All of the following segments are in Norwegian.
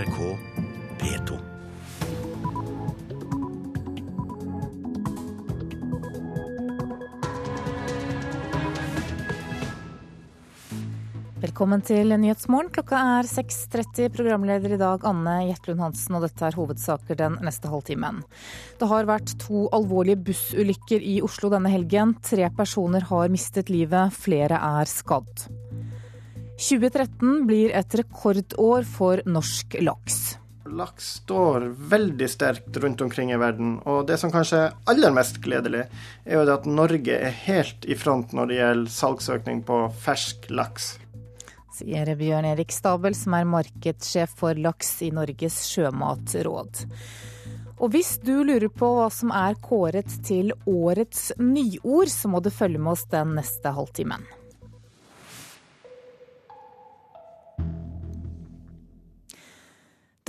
NRK P2. Velkommen til Nyhetsmorgen. Klokka er 6.30. Programleder i dag Anne Jetlund Hansen, og dette er hovedsaker den neste halvtimen. Det har vært to alvorlige bussulykker i Oslo denne helgen. Tre personer har mistet livet, flere er skadd. 2013 blir et rekordår for norsk laks. Laks står veldig sterkt rundt omkring i verden, og det som kanskje er aller mest gledelig, er jo det at Norge er helt i front når det gjelder salgsøkning på fersk laks sier Bjørn Erik Stabel, som er markedssjef for laks i Norges sjømatråd. Og hvis du lurer på hva som er kåret til årets nyord, så må du følge med oss den neste halvtimen.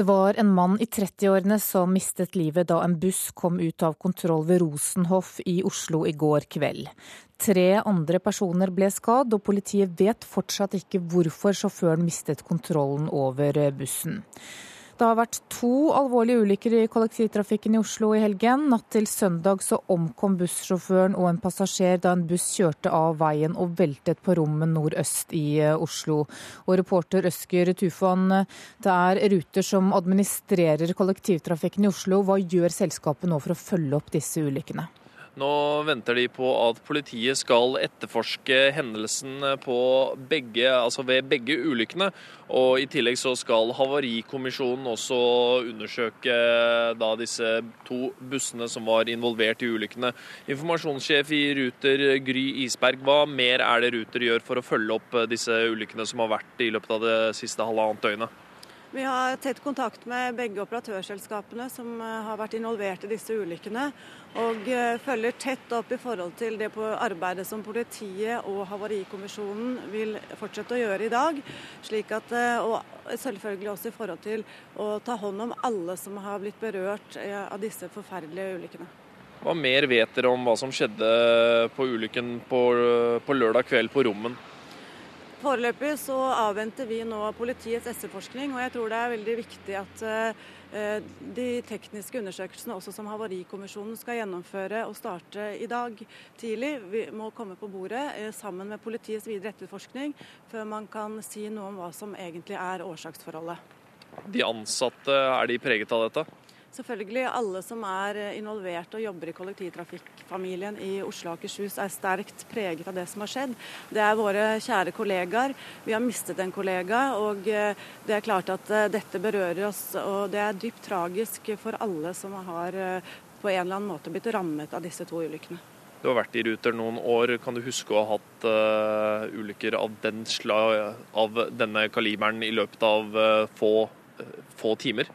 Det var en mann i 30-årene som mistet livet da en buss kom ut av kontroll ved Rosenhoff i Oslo i går kveld. Tre andre personer ble skadd, og politiet vet fortsatt ikke hvorfor sjåføren mistet kontrollen over bussen. Det har vært to alvorlige ulykker i kollektivtrafikken i Oslo i helgen. Natt til søndag så omkom bussjåføren og en passasjer da en buss kjørte av veien og veltet på rommet nordøst i eh, Oslo. Og reporter Øsker Tufan, det er Ruter som administrerer kollektivtrafikken i Oslo. Hva gjør selskapet nå for å følge opp disse ulykkene? Nå venter de på at politiet skal etterforske hendelsen begge, altså ved begge ulykkene. Og I tillegg så skal Havarikommisjonen også undersøke da disse to bussene som var involvert i ulykkene. Informasjonssjef i Ruter, Gry Isberg, hva mer er det Ruter gjør for å følge opp disse ulykkene som har vært i løpet av det siste halvannet døgnet? Vi har tett kontakt med begge operatørselskapene som eh, har vært involvert i disse ulykkene. Og eh, følger tett opp i forhold til det arbeidet som politiet og Havarikommisjonen vil fortsette å gjøre i dag. Slik at, eh, og selvfølgelig også i forhold til å ta hånd om alle som har blitt berørt av disse forferdelige ulykkene. Hva mer vet dere om hva som skjedde på ulykken på, på lørdag kveld på Rommen? Foreløpig så avventer vi nå politiets etterforskning, og jeg tror det er veldig viktig at eh, de tekniske undersøkelsene også som Havarikommisjonen skal gjennomføre og starte i dag tidlig, må komme på bordet eh, sammen med politiets videre etterforskning før man kan si noe om hva som egentlig er årsaksforholdet. De ansatte, er de preget av dette? Selvfølgelig alle som er eh, involvert og jobber i kollektivtrafikkfamilien i Oslo og Akershus er sterkt preget av det som har skjedd. Det er våre kjære kollegaer. Vi har mistet en kollega, og eh, det er klart at eh, dette berører oss. Og det er dypt tragisk for alle som har på en eller annen måte blitt rammet av disse to ulykkene. Du har vært i Ruter noen år. Kan du huske å ha hatt uh, ulykker av, den slag, av denne kaliberen i løpet av uh, få, uh, få timer?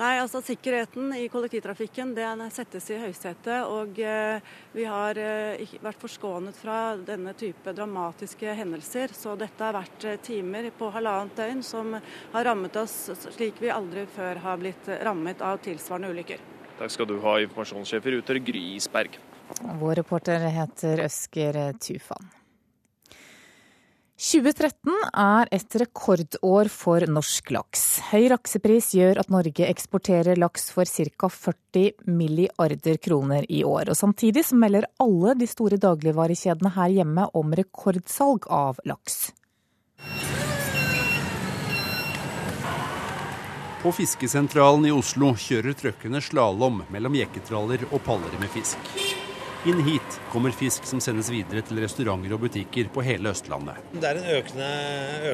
Nei, altså Sikkerheten i kollektivtrafikken den settes i høysetet. Og eh, vi har eh, vært forskånet fra denne type dramatiske hendelser. Så dette har vært eh, timer på halvannet døgn som har rammet oss slik vi aldri før har blitt rammet av tilsvarende ulykker. Takk skal du ha, informasjonssjef i Ruter, Gry Isberg. Vår reporter heter Øsker Tufan. 2013 er et rekordår for norsk laks. Høy laksepris gjør at Norge eksporterer laks for ca. 40 milliarder kroner i år. Og Samtidig så melder alle de store dagligvarekjedene her hjemme om rekordsalg av laks. På fiskesentralen i Oslo kjører trøkkene slalåm mellom jekketraller og paller med fisk. Inn hit kommer fisk som sendes videre til restauranter og butikker på hele Østlandet. Det er en økende,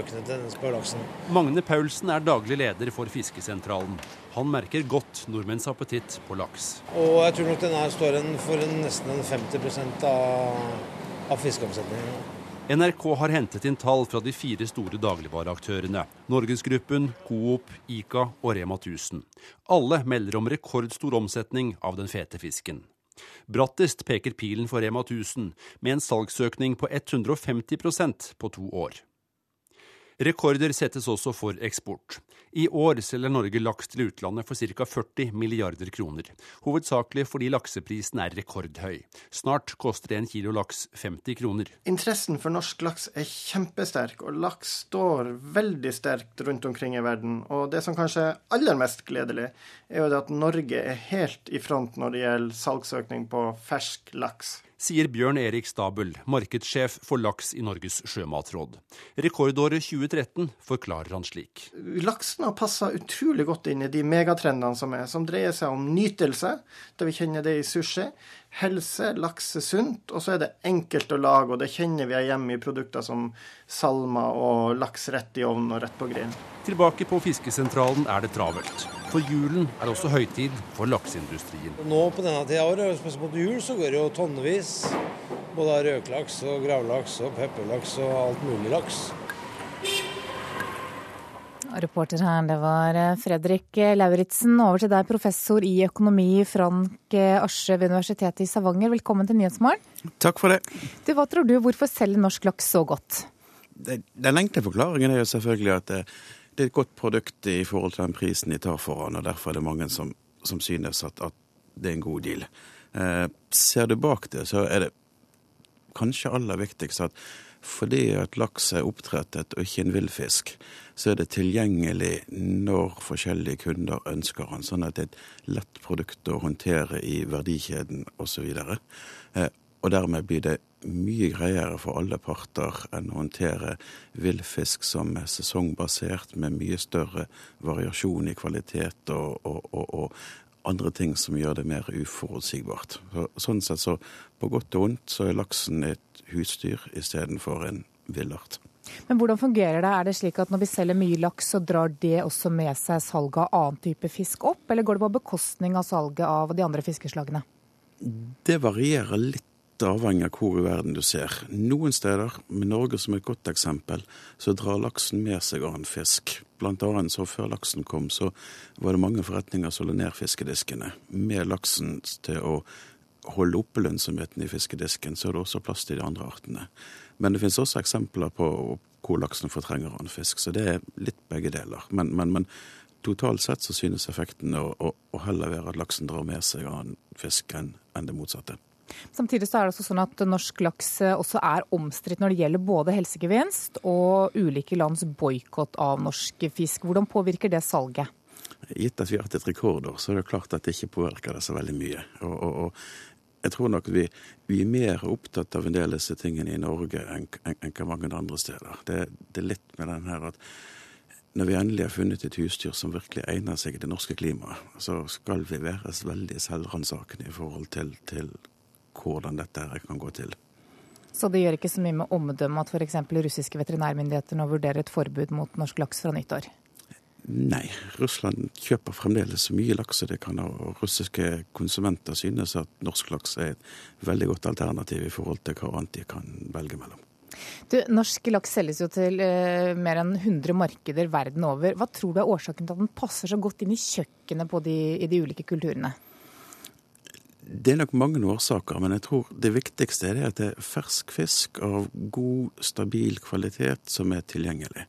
økende tendens på laksen. Magne Paulsen er daglig leder for Fiskesentralen. Han merker godt nordmenns appetitt på laks. Og jeg tror nok den her står for nesten en 50 av, av fiskeomsetningen. NRK har hentet inn tall fra de fire store dagligvareaktørene. Norgesgruppen, Coop, Ica og Rema 1000. Alle melder om rekordstor omsetning av den fete fisken. Brattest peker pilen for Rema 1000, med en salgsøkning på 150% på to år. Rekorder settes også for eksport. I år selger Norge laks til utlandet for ca. 40 milliarder kroner. Hovedsakelig fordi lakseprisen er rekordhøy. Snart koster en kilo laks 50 kroner. Interessen for norsk laks er kjempesterk, og laks står veldig sterkt rundt omkring i verden. Og det som kanskje er aller mest gledelig, er jo det at Norge er helt i front når det gjelder salgsøkning på fersk laks sier Bjørn Erik Stabel, markedssjef for laks i Norges sjømatråd. Rekordåret 2013 forklarer han slik. Laksen har passa utrolig godt inn i de megatrendene som er, som dreier seg om nytelse, da vi kjenner det i sushi, helse, laks er sunt, og så er det enkelt å lage, og det kjenner vi hjemme i produkter som salma og laks rett i ovnen og rett på grillen. Tilbake på fiskesentralen er det travelt. For julen er også høytid for lakseindustrien. Nå på denne tida av året, spesielt mot jul, så går det jo tonnevis. Både av rødlaks og gravlaks og pepperlaks og alt mulig laks. Reporter her, det var eh, Fredrik Lauritzen. Over til deg, professor i økonomi Frank eh, Asje ved Universitetet i Stavanger. Velkommen til Nyhetsmorgen. Takk for det. Du, hva tror du, hvorfor selger norsk laks så godt? Den enkle forklaringen er jo selvfølgelig at det, det, er et godt produkt i forhold til den prisen de tar for den, og derfor er det mange som, som synes at, at, det er en god deal. Eh, ser du bak det, så er det kanskje aller viktigst at fordi at laks er oppdrettet og ikke en villfisk, så er det tilgjengelig når forskjellige kunder ønsker den. Sånn at det er et lett produkt å håndtere i verdikjeden osv. Eh, og dermed blir det mye greiere for alle parter enn å håndtere villfisk som er sesongbasert, med mye større variasjon i kvalitet og, og, og, og andre ting som gjør det mer uforutsigbart. Så, sånn sett så på godt og vondt så er laksen et husdyr istedenfor en villart. Men hvordan fungerer det? Er det slik at når vi selger mye laks, så drar det også med seg salget av annen type fisk opp, eller går det på bekostning av salget av de andre fiskeslagene? Det varierer litt avhengig av hvor i verden du ser. Noen steder, med Norge som et godt eksempel, så drar laksen med seg annen fisk. Blant annet så før laksen kom, så var det mange forretninger som la ned fiskediskene. Med laksen til å holde oppe lønnsomheten i fiskedisken, så er det også plass til de andre artene. Men det finnes også eksempler på hvor laksen fortrenger annen fisk, så det er litt begge deler. Men, men, men totalt sett så synes effekten å, å, å, heller være at laksen drar med seg annen fisk enn, enn det motsatte. Samtidig så er det også sånn at norsk laks eh, også er omstridt når det gjelder både helsegevinst og ulike lands boikott av norsk fisk. Hvordan påvirker det salget? Gitt at vi har hatt et rekordår, så er det klart at det ikke påvirker det så veldig mye. Og, og, og jeg tror nok vi, vi, er mer opptatt av en del av disse tingene i Norge enn en, en mange andre steder. Det, det, er litt med den her at når vi endelig har funnet et husdyr som virkelig egner seg i det norske klimaet, så skal vi være veldig selvransakende i forhold til, til hvordan dette kan gå til. Så det gjør ikke så mye med omdømmet at f.eks. russiske veterinærmyndigheter nå vurderer et forbud mot norsk laks fra nyttår? Nei, Russland kjøper fremdeles så mye laks det kan, og russiske konsumenter synes at norsk laks er et veldig godt alternativ i forhold til hva annet de kan velge mellom. Du, norsk laks selges jo til eh, mer enn 100 markeder verden over. Hva tror du er årsaken til at den passer så godt inn i kjøkkenet de, i de ulike kulturene? Det er nok mange årsaker, men jeg tror det viktigste er at det er fersk fisk av god, stabil kvalitet som er tilgjengelig.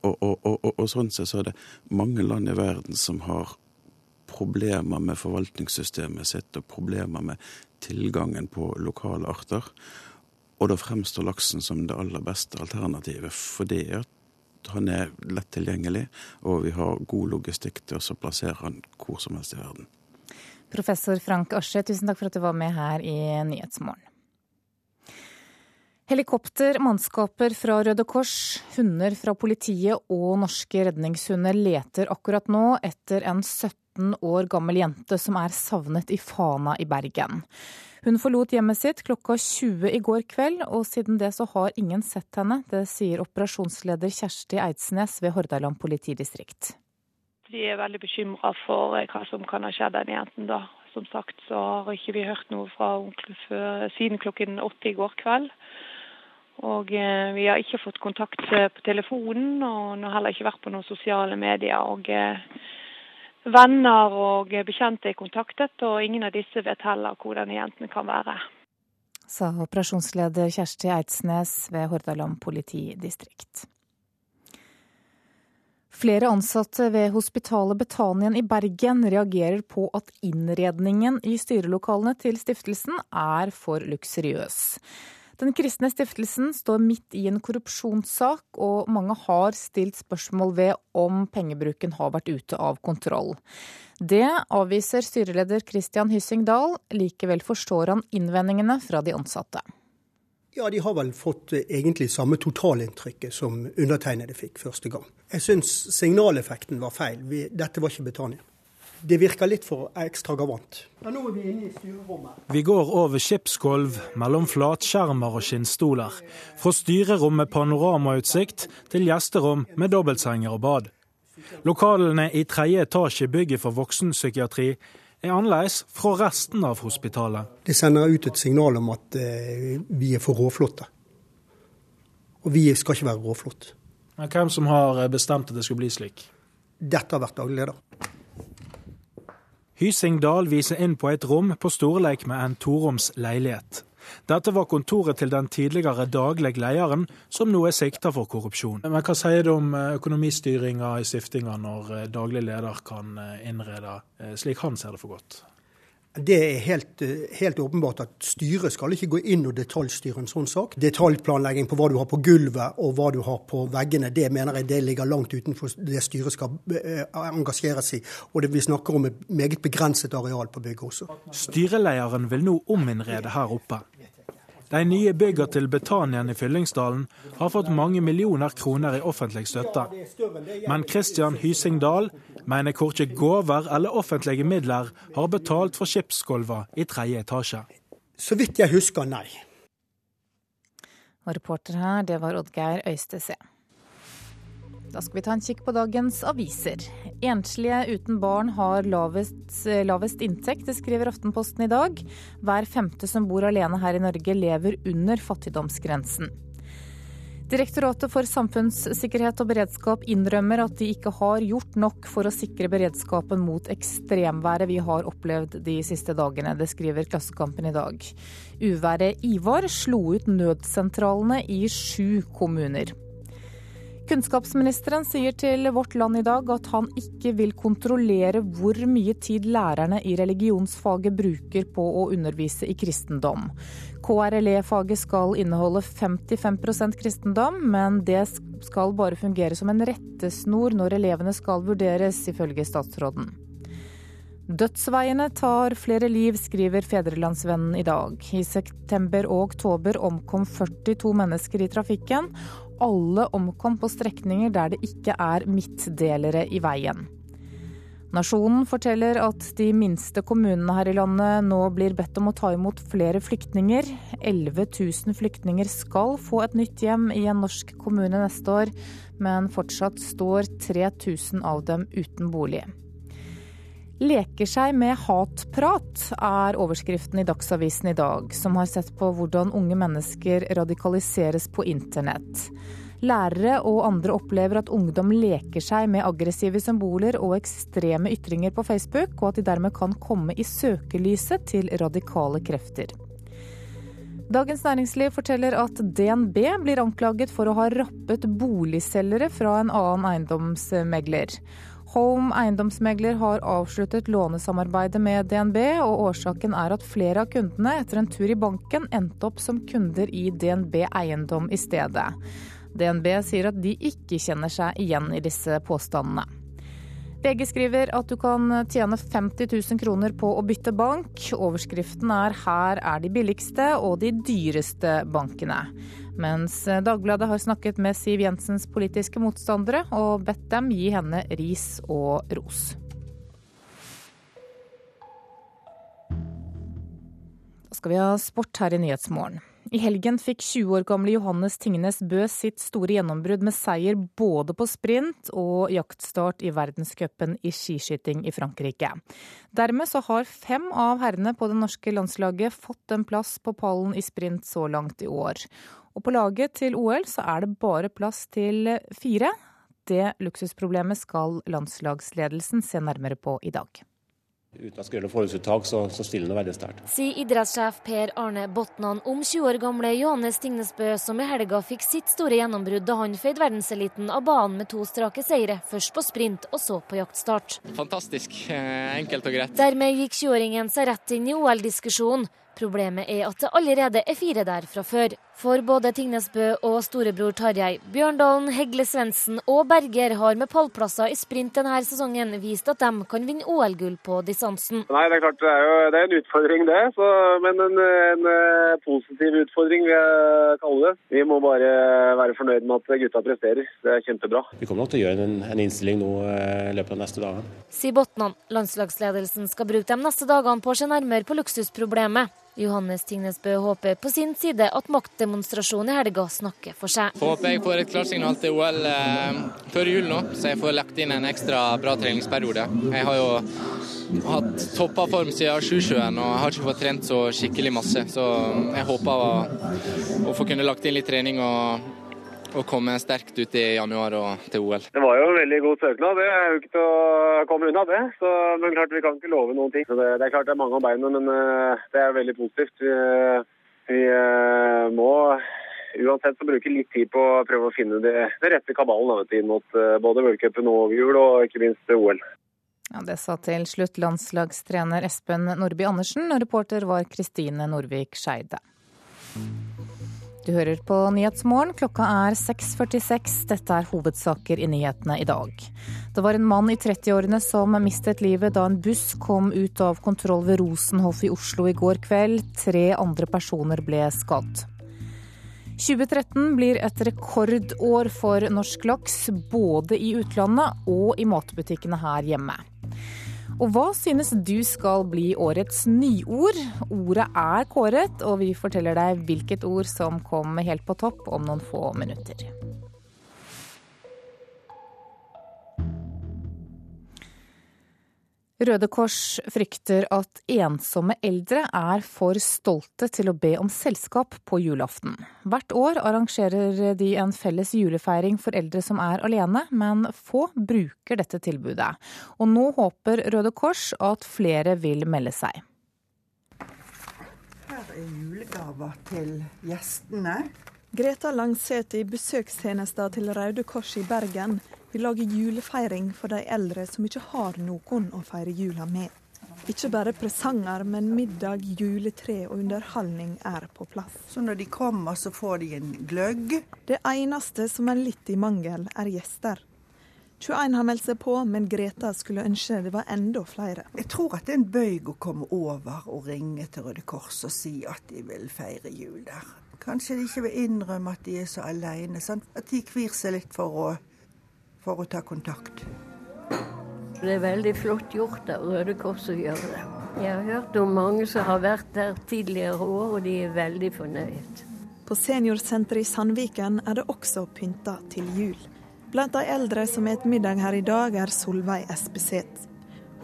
Og, og, og, og sånn sett så er det mange land i verden som har problemer med forvaltningssystemet sitt og problemer med tilgangen på lokale arter. Og da fremstår laksen som det aller beste alternativet, fordi at han er lett tilgjengelig, og vi har god logistikk til å plassere han hvor som helst i verden. Professor Frank Asje, tusen takk for at du var med her i Nyhetsmorgen. Helikopter, mannskaper fra Røde Kors, hunder fra politiet og norske redningshunder leter akkurat nå etter en 17 år gammel jente som er savnet i Fana i Bergen. Hun forlot hjemmet sitt klokka 20 i går kveld, og siden det så har ingen sett henne. Det sier operasjonsleder Kjersti Eidsnes ved Hordaland politidistrikt. Vi er veldig bekymra for eh, hva som kan ha skjedd den jenten. da. Som sagt så har ikke vi hørt noe fra henne siden klokken åtte i går kveld. Og eh, vi har ikke fått kontakt eh, på telefonen, og har heller ikke vært på noen sosiale medier. Og eh, venner og bekjente er kontaktet, og ingen av disse vet heller hvor denne jenten kan være. Sa operasjonsleder Kjersti Eidsnes ved Hordaland politidistrikt. Flere ansatte ved hospitalet Betanien i Bergen reagerer på at innredningen i styrelokalene til stiftelsen er for luksuriøs. Den kristne stiftelsen står midt i en korrupsjonssak, og mange har stilt spørsmål ved om pengebruken har vært ute av kontroll. Det avviser styreleder Christian Hyssing Dahl. Likevel forstår han innvendingene fra de ansatte. Ja, de har vel fått eh, egentlig samme totalinntrykket som undertegnede fikk første gang. Jeg syns signaleffekten var feil. Vi, dette var ikke Betania. Det virker litt for ekstravagant. Ja, nå er vi inne i styrerommet. Vi går over skipsgulv, mellom flatskjermer og skinnstoler. Fra styrerom med panoramautsikt til gjesterom med dobbeltsenger og bad. Lokalene i tredje etasje bygget for voksenpsykiatri er annerledes fra resten av hospitalet. Det sender ut et signal om at eh, vi er for råflotte. Og vi skal ikke være råflotte. Hvem som har eh, bestemt at det skulle bli slik? Dette har vært daglig leder. Hysing Dahl viser inn på et rom på storleik med en toroms leilighet. Dette var kontoret til den tidligere daglig lederen, som nå er sikta for korrupsjon. Men Hva sier du om eh, økonomistyringa i stiftinga når eh, daglig leder kan eh, innrede slik han ser det for godt? Det er helt, helt, åpenbart at styret skal ikke gå inn og detaljstyre en sånn sak. Detaljplanlegging på hva du har på gulvet og hva du har på veggene, det mener jeg det ligger langt utenfor det styret skal engasjeres i. Og det, vi snakker om et meget begrenset areal på bygget også. Styrelederen vil nå ominnrede her oppe. De nye byggene til Betanien i Fyllingsdalen har fått mange millioner kroner i offentlig støtte. Men Kristian Hysingdal mener korkje gaver eller offentlige midler har betalt for skipsgulvene i tredje etasje. Så vidt jeg husker, nei. Og reporter her, det var Oddgeir Øystese. Da skal vi ta en kikk på dagens aviser. Enslige uten barn har lavest, lavest, inntekt, det skriver Aftenposten i dag. Hver femte som bor alene her i Norge lever under fattigdomsgrensen. Direktoratet for samfunnssikkerhet og beredskap innrømmer at de ikke har gjort nok for å sikre beredskapen mot ekstremværet vi har opplevd de siste dagene. Det skriver Klassekampen i dag. Uværet Ivar slo ut nødsentralene i sju kommuner. Kunnskapsministeren sier til Vårt Land i dag at han ikke vil kontrollere hvor mye tid lærerne i religionsfaget bruker på å undervise i kristendom. KRLE-faget skal inneholde 55% kristendom, men det skal bare fungere som en rettesnor når elevene skal vurderes, ifølge statsråden. Dødsveiene tar flere liv, skriver Fedrelandsvennen i dag. I september og oktober omkom 42 mennesker i trafikken, alle omkom på strekninger der det ikke er midtdelere i veien. Nasjonen forteller at de minste kommunene her i landet nå blir bedt om å ta imot flere flyktninger. 11 000 flyktninger skal få et nytt hjem i en norsk kommune neste år, men fortsatt står 3000 av dem uten bolig. Leker seg med hatprat, er overskriften i Dagsavisen i dag, som har sett på hvordan unge mennesker radikaliseres på internett. Lærere og andre opplever at ungdom leker seg med aggressive symboler og ekstreme ytringer på Facebook, og at de dermed kan komme i søkelyset til radikale krefter. Dagens Næringsliv forteller at DNB blir anklaget for å ha rappet boligselgere fra en annen eiendomsmegler. Home eiendomsmegler har avsluttet lånesamarbeidet med DNB, og årsaken er at flere av kundene etter en tur i banken endte opp som kunder i DNB eiendom i stedet. DNB sier at de ikke kjenner seg igjen i disse påstandene. VG skriver at du kan tjene 50 000 kroner på å bytte bank. Overskriften er 'Her er de billigste og de dyreste bankene'. Mens Dagbladet har snakket med Siv Jensens politiske motstandere og bedt dem gi henne ris og ros. Da skal vi ha sport her i Nyhetsmorgen. I helgen fikk 20 år gamle Johannes Tingnes Bø sitt store gjennombrudd med seier både på sprint og jaktstart i verdenscupen i skiskyting i Frankrike. Dermed så har fem av herrene på det norske landslaget fått en plass på pallen i sprint så langt i år. Og på laget til OL så er det bare plass til fire. Det luksusproblemet skal landslagsledelsen se nærmere på i dag. Uten at skulle forhåndsuttak, så, så stiller det veldig sterkt. Sier idrettssjef Per Arne Botnan om 20 år gamle Johannes Tingnesbø, som i helga fikk sitt store gjennombrudd da han føyde verdenseliten av banen med to strake seire, først på sprint og så på jaktstart. Fantastisk. Eh, enkelt og greit. Dermed gikk 20-åringen seg rett inn i OL-diskusjonen. Problemet er at det allerede er fire der fra før. For både Tingnesbø og storebror Tarjei, Bjørndalen, Hegle Svendsen og Berger har med pallplasser i sprint denne sesongen vist at de kan vinne OL-gull på distansen. Nei, Det er klart det er jo det er en utfordring, det. Så, men en, en, eh, positiv utfordring, vil jeg kalle det. Vi må bare være fornøyd med at gutta presterer. Det er kjempebra. Vi kommer nok til å gjøre en, en innstilling nå eh, i løpet av neste dagene. Sier Botnan. Landslagsledelsen skal bruke de neste dagene på å se nærmere på luksusproblemet. Johannes Tingnesbø håper på sin side at maktdemonstrasjonen i helga snakker for seg. Jeg håper jeg får et klarsignal til OL eh, før jul nå, så jeg får lagt inn en ekstra bra treningsperiode. Jeg har jo hatt toppa form siden Sjusjøen og har ikke fått trent så skikkelig masse. Så jeg håper å, å få kunne lagt inn litt trening og og komme sterkt ut i januar og til OL. Det var jo en veldig god søknad, det er jo ikke til å komme unna det. Så, men klart vi kan ikke love noen ting. Så det, det er klart det er mange om beinet, men uh, det er veldig positivt. Vi, vi uh, må uansett så bruke litt tid på å prøve å finne det, det rette kabalen inn mot uh, både v-cupen og jul, og ikke minst OL. Ja, det sa til slutt landslagstrener Espen Nordby Andersen, og reporter var Kristine Norvik Skeide. Du hører på Nyhetsmorgen. Klokka er 6.46. Dette er hovedsaker i nyhetene i dag. Det var en mann i 30-årene som mistet livet da en buss kom ut av kontroll ved Rosenhoff i Oslo i går kveld. Tre andre personer ble skadd. 2013 blir et rekordår for norsk laks, både i utlandet og i matbutikkene her hjemme. Og hva synes du skal bli årets nyord? Ordet er kåret, og vi forteller deg hvilket ord som kom helt på topp om noen få minutter. Røde Kors frykter at ensomme eldre er for stolte til å be om selskap på julaften. Hvert år arrangerer de en felles julefeiring for eldre som er alene, men få bruker dette tilbudet. Og nå håper Røde Kors at flere vil melde seg. Her er julegaver til gjestene. Greta Langseth i besøkstjenesten til Røde Kors i Bergen vil lager julefeiring for de eldre som ikke har noen å feire jula med. Ikke bare presanger, men middag, juletre og underholdning er på plass. Så når de kommer, så får de en gløgg? Det eneste som er litt i mangel, er gjester. 21 har meldt seg på, men Greta skulle ønske det var enda flere. Jeg tror at det er en bøyg å komme over og ringe til Røde Kors og si at de vil feire jul der. Kanskje de ikke vil innrømme at de er så sånn at de kvir seg litt for å for å ta kontakt. Det er veldig flott gjort av Røde Kors å gjøre det. Jeg har hørt om mange som har vært der tidligere år, og de er veldig fornøyd. På seniorsenteret i Sandviken er det også pynta til jul. Blant de eldre som et middag her i dag, er Solveig Espeseth.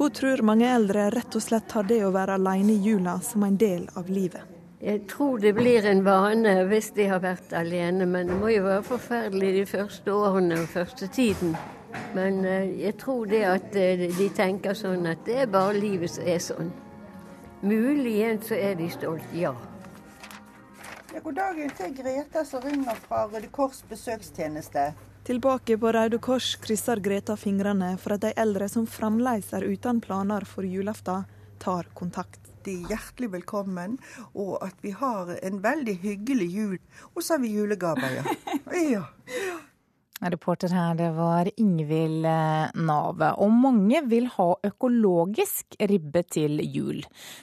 Hun tror mange eldre rett og slett har det å være alene i jula som en del av livet. Jeg tror det blir en vane hvis de har vært alene, men det må jo være forferdelig de første årene og første tiden. Men eh, jeg tror det at eh, de tenker sånn at det er bare livet som er sånn. Muligens så er de stolt, ja. ja god dagen til Greta som ringer fra Røde Kors besøkstjeneste. Tilbake på Røde Kors krysser Greta fingrene for at de eldre som fremdeles er uten planer for julaften, tar kontakt alltid hjertelig velkommen, og at vi har en veldig hyggelig jul. Og så har vi julegaver, ja. ja. Reporter her, det var Ingvild eh, Nave. Og mange vil ha økologisk ribbe til jul.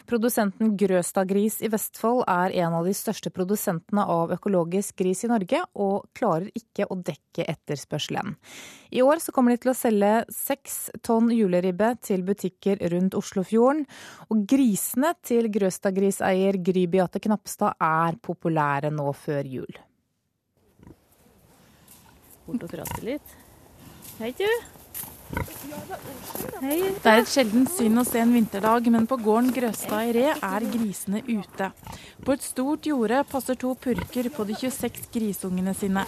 Produsenten Grøstad Gris i Vestfold er en av de største produsentene av økologisk gris i Norge, og klarer ikke å dekke etterspørselen. I år så kommer de til å selge seks tonn juleribbe til butikker rundt Oslofjorden. Og grisene til Grøstad-griseier Gry Beate Knapstad er populære nå før jul bort og prate litt. Hei, du. Hei. Det er et sjeldent syn å se en vinterdag, men på gården Grøstad i Re er grisene ute. På et stort jorde passer to purker på de 26 grisungene sine.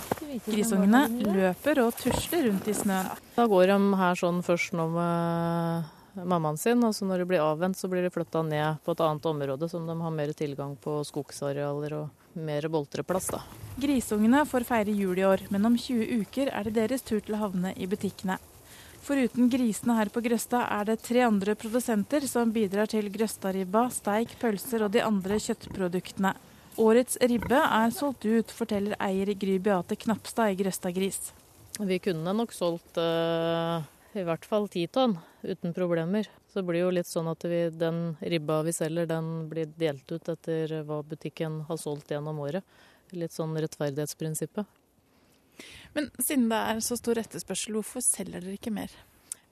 Grisungene løper og tusler rundt i snøen. Da går de her sånn først nå med mammaen sin. Og så når de blir avvent, så blir de flytta ned på et annet område som de har mer tilgang på skogsarealer og mer boltreplass. da. Grisungene får feire jul i år, men om 20 uker er det deres tur til å havne i butikkene. Foruten grisene her på Grøsta er det tre andre produsenter som bidrar til Grøstaribba, steik, pølser og de andre kjøttproduktene. Årets ribbe er solgt ut, forteller eier Gry Beate Knapstad i Grøsta Gris. Vi kunne nok solgt uh, i hvert fall ti tonn uten problemer. Så det blir jo litt sånn at vi, den ribba vi selger, den blir delt ut etter hva butikken har solgt gjennom året. Litt sånn rettferdighetsprinsippet. Men siden det er så stor etterspørsel, hvorfor selger dere ikke mer?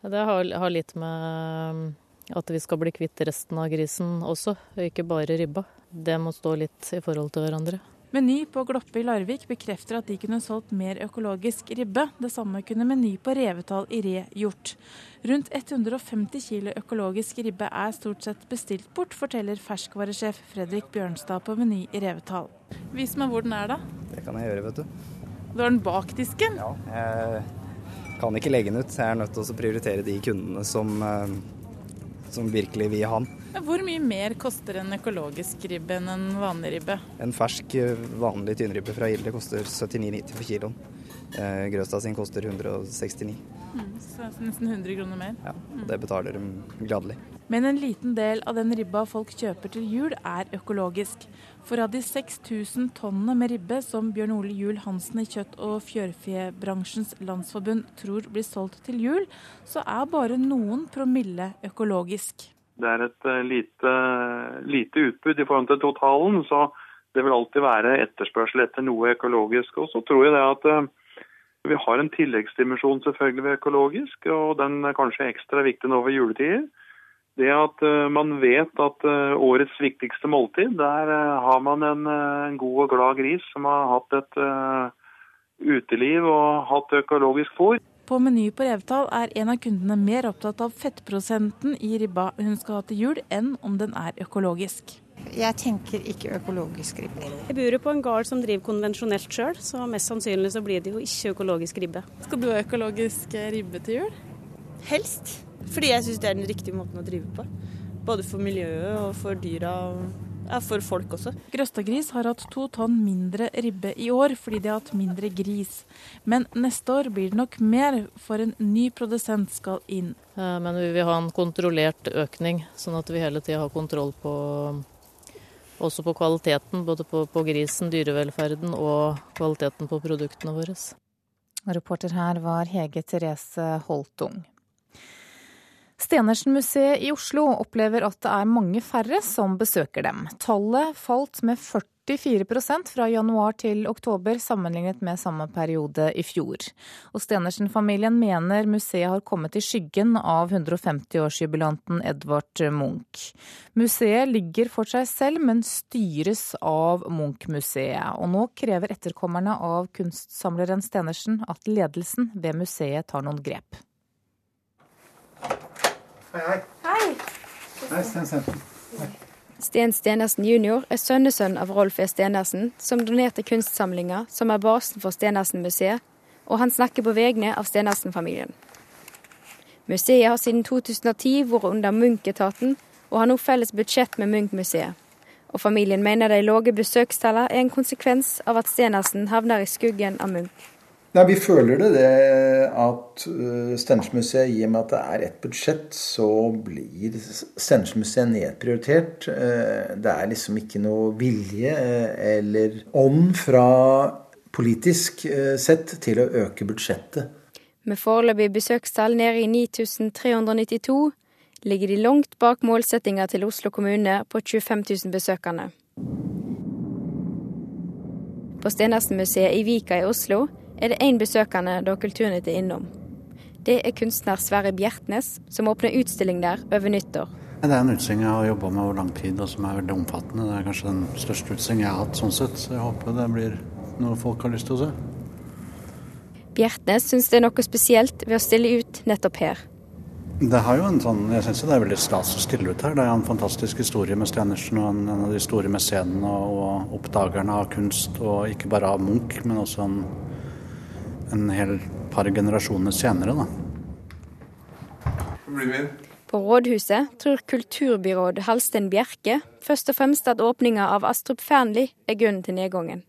Det har, har litt med at vi skal bli kvitt resten av grisen også, ikke bare ribba. Det må stå litt i forhold til hverandre. Meny på Gloppe i Larvik bekrefter at de kunne solgt mer økologisk ribbe. Det samme kunne Meny på Revetal i Re gjort. Rundt 150 kg økologisk ribbe er stort sett bestilt bort, forteller ferskvaresjef Fredrik Bjørnstad på Meny i Revetal. Vis meg hvor den er, da. Det kan jeg gjøre, vet du. Du har den bak disken? Ja, jeg kan ikke legge den ut. Jeg er nødt til å prioritere de kundene som, eh, som virkelig vil ha den. Hvor mye mer koster en økologisk ribbe enn en vanlig ribbe? En fersk, vanlig tynnribbe fra Gilde koster 79,90 for kiloen. Eh, Grøstad sin koster 169. Mm, så nesten 100 kroner mer. Ja, og Det betaler de gladelig. Men en liten del av den ribba folk kjøper til jul, er økologisk. For av de 6000 tonnene med ribbe som Bjørn Ole Juel Hansen i Kjøtt- og fjørfebransjens landsforbund tror blir solgt til jul, så er bare noen promille økologisk. Det er et lite, lite utbud i forhold til totalen, så det vil alltid være etterspørsel etter noe økologisk. Og så tror jeg det at vi har en tilleggsdimensjon selvfølgelig ved økologisk, og den er kanskje ekstra viktig nå ved juletider. Det at man vet at årets viktigste måltid, der har man en, en god og glad gris som har hatt et uteliv og hatt økologisk fôr. På Meny på Revetal er en av kundene mer opptatt av fettprosenten i ribba hun skal ha til jul, enn om den er økologisk. Jeg tenker ikke økologisk ribbe. Jeg bor jo på en gard som driver konvensjonelt sjøl, så mest sannsynlig så blir det jo ikke økologisk ribbe. Skal du ha økologisk ribbe til jul? Helst. Fordi jeg syns det er den riktige måten å drive på. Både for miljøet og for dyra. Ja, for folk også. Grøstadgris har hatt to tonn mindre ribbe i år fordi de har hatt mindre gris. Men neste år blir det nok mer, for en ny produsent skal inn. Men vi vil ha en kontrollert økning, sånn at vi hele tida har kontroll på også på kvaliteten. Både på, på grisen, dyrevelferden og kvaliteten på produktene våre. Reporter her var Hege Therese Holtung. Stenersen-museet i Oslo opplever at det er mange færre som besøker dem. Tallet falt med 44% fra januar til oktober sammenlignet med samme periode i fjor. Og Stenersen-familien mener museet har kommet i skyggen av 150-årsjubilanten Edvard Munch. Museet ligger for seg selv, men styres av Munch-museet. Og nå krever etterkommerne av kunstsamleren Stenersen at ledelsen ved museet tar noen grep. Hei, hei. Sten Stensen. Sten Stenersen jr. er sønnesønn av Rolf E. Stenersen, som donerte kunstsamlinger som er basen for Stenersen-museet, og han snakker på vegne av Stenersen-familien. Museet har siden 2010 vært under Munch-etaten, og har nå felles budsjett med Munch-museet. Og familien mener de lave besøkstallene er en konsekvens av at Stenersen havner i skuggen av Munch. Nei, Vi føler det, det at Steinersen-museet, i og med at det er ett budsjett, så blir Steinersen-museet nedprioritert. Det er liksom ikke noe vilje eller ånd fra politisk sett til å øke budsjettet. Med foreløpig besøkstall nede i 9392 ligger de langt bak målsettinga til Oslo kommune på 25 000 besøkende. På Stenersen-museet i Vika i Oslo er det én besøkende da Kulturnytt er innom. Det er kunstner Sverre Bjertnæs, som åpner utstilling der over nyttår. Det er en utstilling jeg har jobba med over lang tid, og som er veldig omfattende. Det er kanskje den største utstillingen jeg har hatt sånn sett, så jeg håper det blir noe folk har lyst til å se. Bjertnæs syns det er noe spesielt ved å stille ut nettopp her. Det har jo en sånn, Jeg syns det er veldig stas å stille ut her. Det er en fantastisk historie med Stenersen og en, av de store mesenene og oppdagerne av kunst. Og ikke bare av Munch, men også en, en hel par generasjoner senere. da. Med. På rådhuset tror kulturbyråd Halsten Bjerke først og fremst at åpninga av Astrup Fearnley er grunnen til nedgangen.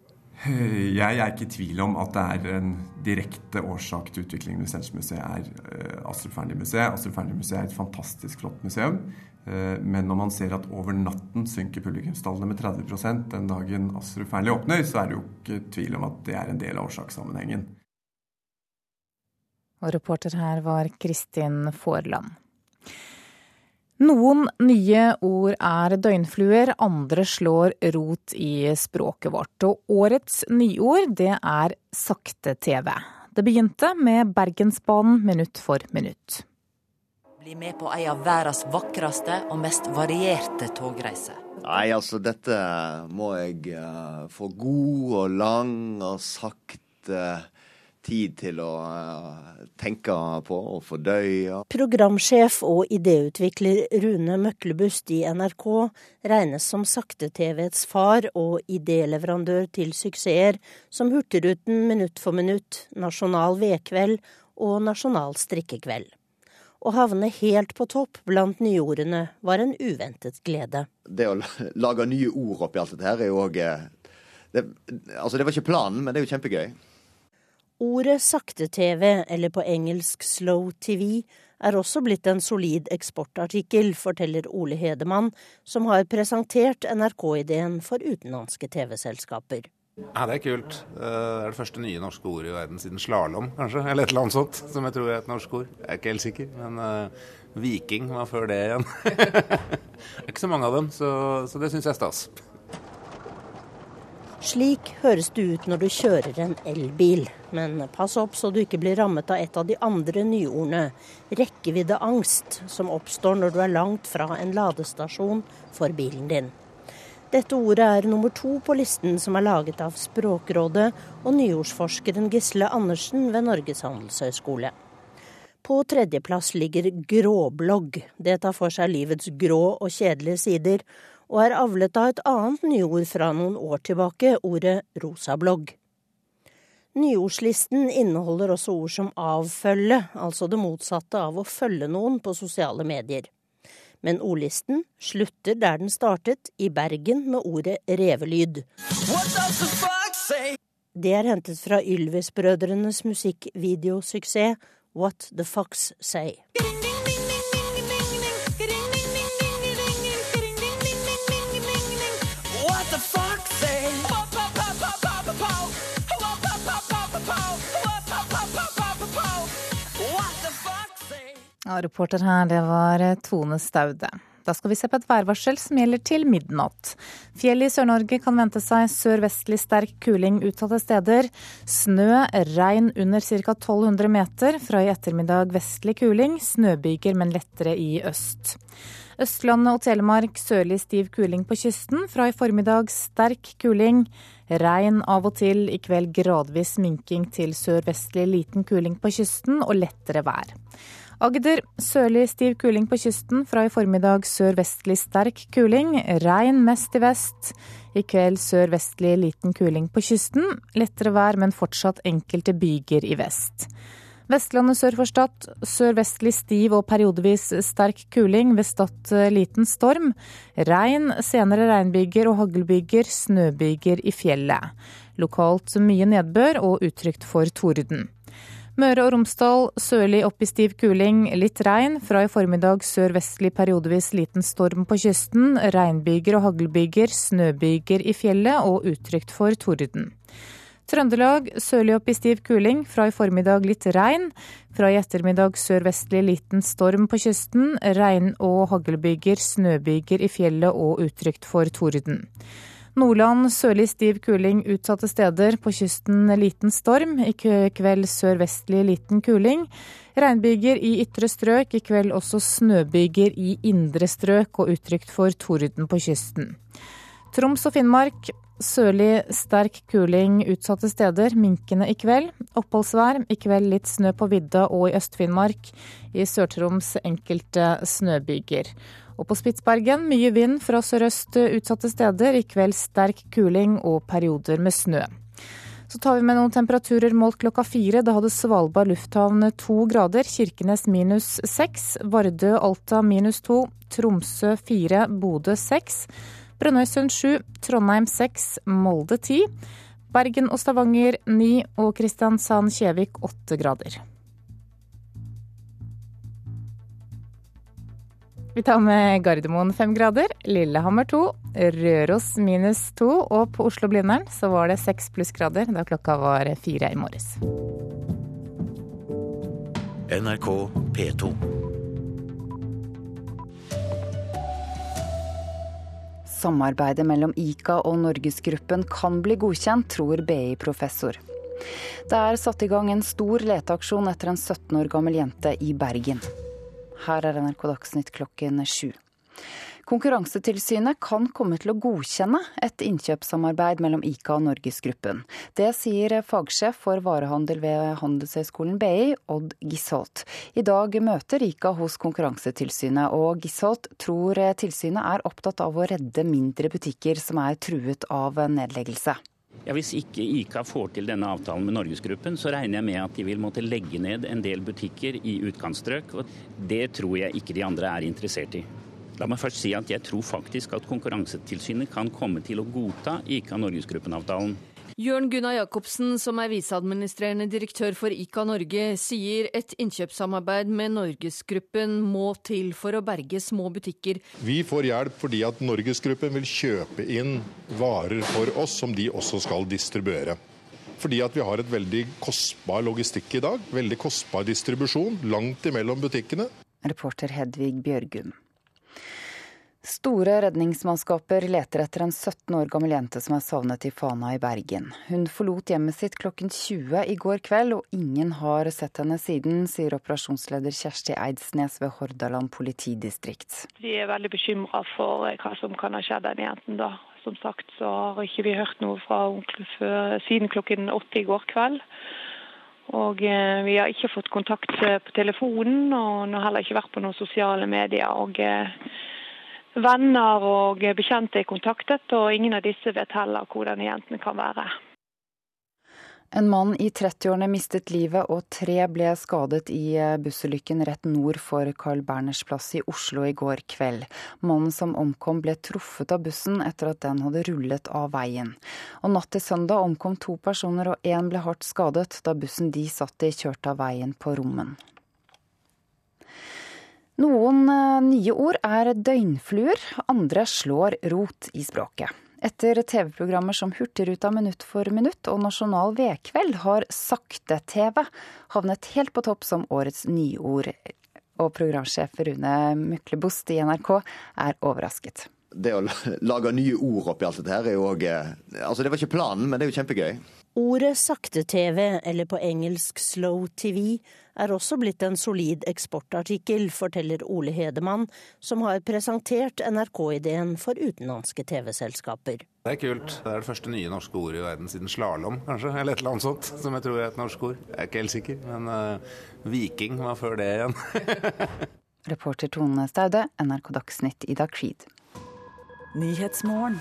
Jeg er ikke i tvil om at det er en direkte årsak til utviklingen ved Stensmuseet er eh, Astrup Fearnley-museet. Astrup Fearnley-museet er et fantastisk flott museum. Eh, men når man ser at over natten synker publikumstallene med 30% den dagen Astrup Fearnley åpner, så er det jo ikke tvil om at det er en del av årsakssammenhengen. Og reporter her var Kristin Forland. Noen nye ord er døgnfluer, andre slår rot i språket vårt. Og årets nyord, det er sakte-TV. Det begynte med Bergensbanen minutt for minutt. Bli med på ei av verdens vakreste og mest varierte togreiser. Nei, altså dette må jeg uh, få god og lang og sakte tid til å uh, tenke på og fordøye. Programsjef og idéutvikler Rune Møklebust i NRK regnes som sakte-TVs far og idéleverandør til suksesser som Hurtigruten Minutt for minutt, Nasjonal vedkveld og Nasjonal strikkekveld. Å havne helt på topp blant nyordene var en uventet glede. Det å lage nye ord oppi alt dette her er jo òg eh, det, altså det var ikke planen, men det er jo kjempegøy. Ordet sakte-TV, eller på engelsk slow TV, er også blitt en solid eksportartikkel, forteller Ole Hedemann, som har presentert NRK-ideen for utenlandske TV-selskaper. Ja, Det er kult. Det er det første nye norske ordet i verden siden slalåm, kanskje. Eller et eller annet sånt, som jeg tror er et norsk ord. Jeg er ikke helt sikker, men uh, viking var før det igjen. det er ikke så mange av dem, så, så det syns jeg er stas. Slik høres det ut når du kjører en elbil. Men pass opp så du ikke blir rammet av et av de andre nyordene, rekkeviddeangst, som oppstår når du er langt fra en ladestasjon for bilen din. Dette ordet er nummer to på listen som er laget av Språkrådet og nyordsforskeren Gisle Andersen ved Norges handelshøyskole. På tredjeplass ligger gråblogg. Det tar for seg livets grå og kjedelige sider, og er avlet av et annet nyord fra noen år tilbake, ordet rosablogg. Nyordslisten inneholder også ord som avfølge, altså det motsatte av å følge noen på sosiale medier. Men ordlisten slutter der den startet, i Bergen, med ordet revelyd. Det er hentet fra Ylvis-brødrenes musikkvideosuksess What the Fox Say. Ja, reporter her, det var eh, Tone Staude. Da skal vi se på et værvarsel som gjelder til midnatt. Fjell i Sør-Norge kan vente seg sørvestlig sterk kuling utsatte steder. Snø, regn under ca. 1200 meter. Fra i ettermiddag vestlig kuling. Snøbyger, men lettere i øst. Østlandet og Telemark sørlig stiv kuling på kysten. Fra i formiddag sterk kuling. Regn av og til, i kveld gradvis minking til sørvestlig liten kuling på kysten og lettere vær. Agder sørlig stiv kuling på kysten, fra i formiddag sørvestlig sterk kuling. Regn mest i vest. I kveld sørvestlig liten kuling på kysten. Lettere vær, men fortsatt enkelte byger i vest. Vestlandet sør for Stad sørvestlig stiv og periodevis sterk kuling. Ved Stad liten storm. Regn, senere regnbyger og haglbyger. Snøbyger i fjellet. Lokalt mye nedbør og utrygt for torden. Møre og Romsdal sørlig opp i stiv kuling, litt regn. Fra i formiddag sørvestlig periodevis liten storm på kysten. Regnbyger og haglbyger, snøbyger i fjellet og utrygt for torden. Trøndelag sørlig opp i stiv kuling. Fra i formiddag litt regn. Fra i ettermiddag sørvestlig liten storm på kysten. Regn og haglbyger, snøbyger i fjellet og utrygt for torden. Nordland sørlig stiv kuling utsatte steder. På kysten liten storm. I kveld sørvestlig liten kuling. Regnbyger i ytre strøk. I kveld også snøbyger i indre strøk og utrygt for torden på kysten. Troms og Finnmark sørlig sterk kuling utsatte steder. Minkende i kveld. Oppholdsvær. I kveld litt snø på vidda og i Øst-Finnmark. I Sør-Troms enkelte snøbyger. Og på Spitsbergen mye vind fra sørøst utsatte steder. I kveld sterk kuling og perioder med snø. Så tar vi med noen temperaturer målt klokka fire. Da hadde Svalbard lufthavn to grader, Kirkenes minus seks, Vardø Alta minus to, Tromsø fire, Bodø seks, Brønnøysund sju, Trondheim seks, Molde ti, Bergen og Stavanger ni og Kristiansand-Kjevik åtte grader. Vi tar med Gardermoen fem grader, Lillehammer to, Røros minus to, og på Oslo-Blindern så var det seks plussgrader da klokka var fire i morges. NRK P2. Samarbeidet mellom ICA og Norgesgruppen kan bli godkjent, tror BI-professor. Det er satt i gang en stor leteaksjon etter en 17 år gammel jente i Bergen. Her er NRK Dagsnytt klokken sju. Konkurransetilsynet kan komme til å godkjenne et innkjøpssamarbeid mellom ICA og Norgesgruppen. Det sier fagsjef for varehandel ved Handelshøyskolen BI, Odd Gisholt. I dag møter ICA hos Konkurransetilsynet, og Gisholt tror tilsynet er opptatt av å redde mindre butikker som er truet av nedleggelse. Ja, Hvis ikke ICA får til denne avtalen med Norgesgruppen, så regner jeg med at de vil måtte legge ned en del butikker i utkantstrøk. og Det tror jeg ikke de andre er interessert i. La meg først si at jeg tror faktisk at Konkurransetilsynet kan komme til å godta ICA-Norgesgruppen-avtalen. Jørn Gunnar Jacobsen, som er viseadministrerende direktør for ICA Norge, sier et innkjøpssamarbeid med Norgesgruppen må til for å berge små butikker. Vi får hjelp fordi at Norgesgruppen vil kjøpe inn varer for oss som de også skal distribuere. Fordi at vi har et veldig kostbar logistikk i dag. Veldig kostbar distribusjon langt imellom butikkene. Reporter Hedvig Bjørgum. Store redningsmannskaper leter etter en 17 år gammel jente som er savnet i Fana i Bergen. Hun forlot hjemmet sitt klokken 20 i går kveld, og ingen har sett henne siden, sier operasjonsleder Kjersti Eidsnes ved Hordaland politidistrikt. Vi er veldig bekymra for hva som kan ha skjedd den jenten da. Som sagt så har ikke vi hørt noe fra henne siden klokken åtte i går kveld. Og eh, vi har ikke fått kontakt på telefonen, og hun har heller ikke vært på noen sosiale medier. og eh, Venner og bekjente er kontaktet, og ingen av disse vet heller hvor denne jenten kan være. En mann i 30-årene mistet livet og tre ble skadet i bussulykken rett nord for Carl Berners plass i Oslo i går kveld. Mannen som omkom ble truffet av bussen etter at den hadde rullet av veien. Og natt til søndag omkom to personer og én ble hardt skadet da bussen de satt i kjørte av veien på Rommen. Noen eh, nye ord er døgnfluer, andre slår rot i språket. Etter TV-programmer som Hurtigruta minutt for minutt og Nasjonal vedkveld har sakte-TV havnet helt på topp som årets nyord. Og programsjef Rune Myklebost i NRK er overrasket. Det å lage nye ord oppi alt dette her er jo òg eh, Altså, det var ikke planen, men det er jo kjempegøy. Ordet sakte-TV, eller på engelsk slow TV, er også blitt en solid eksportartikkel, forteller Ole Hedemann, som har presentert NRK-ideen for utenlandske TV-selskaper. Det er kult. Det er det første nye norske ordet i verden siden slalåm, kanskje. Eller et eller annet sånt, som jeg tror er et norsk ord. Jeg er ikke helt sikker, men uh, viking var før det igjen. Reporter Tone Staude, NRK Dagsnytt, Ida Creed. Nyhetsmorgen.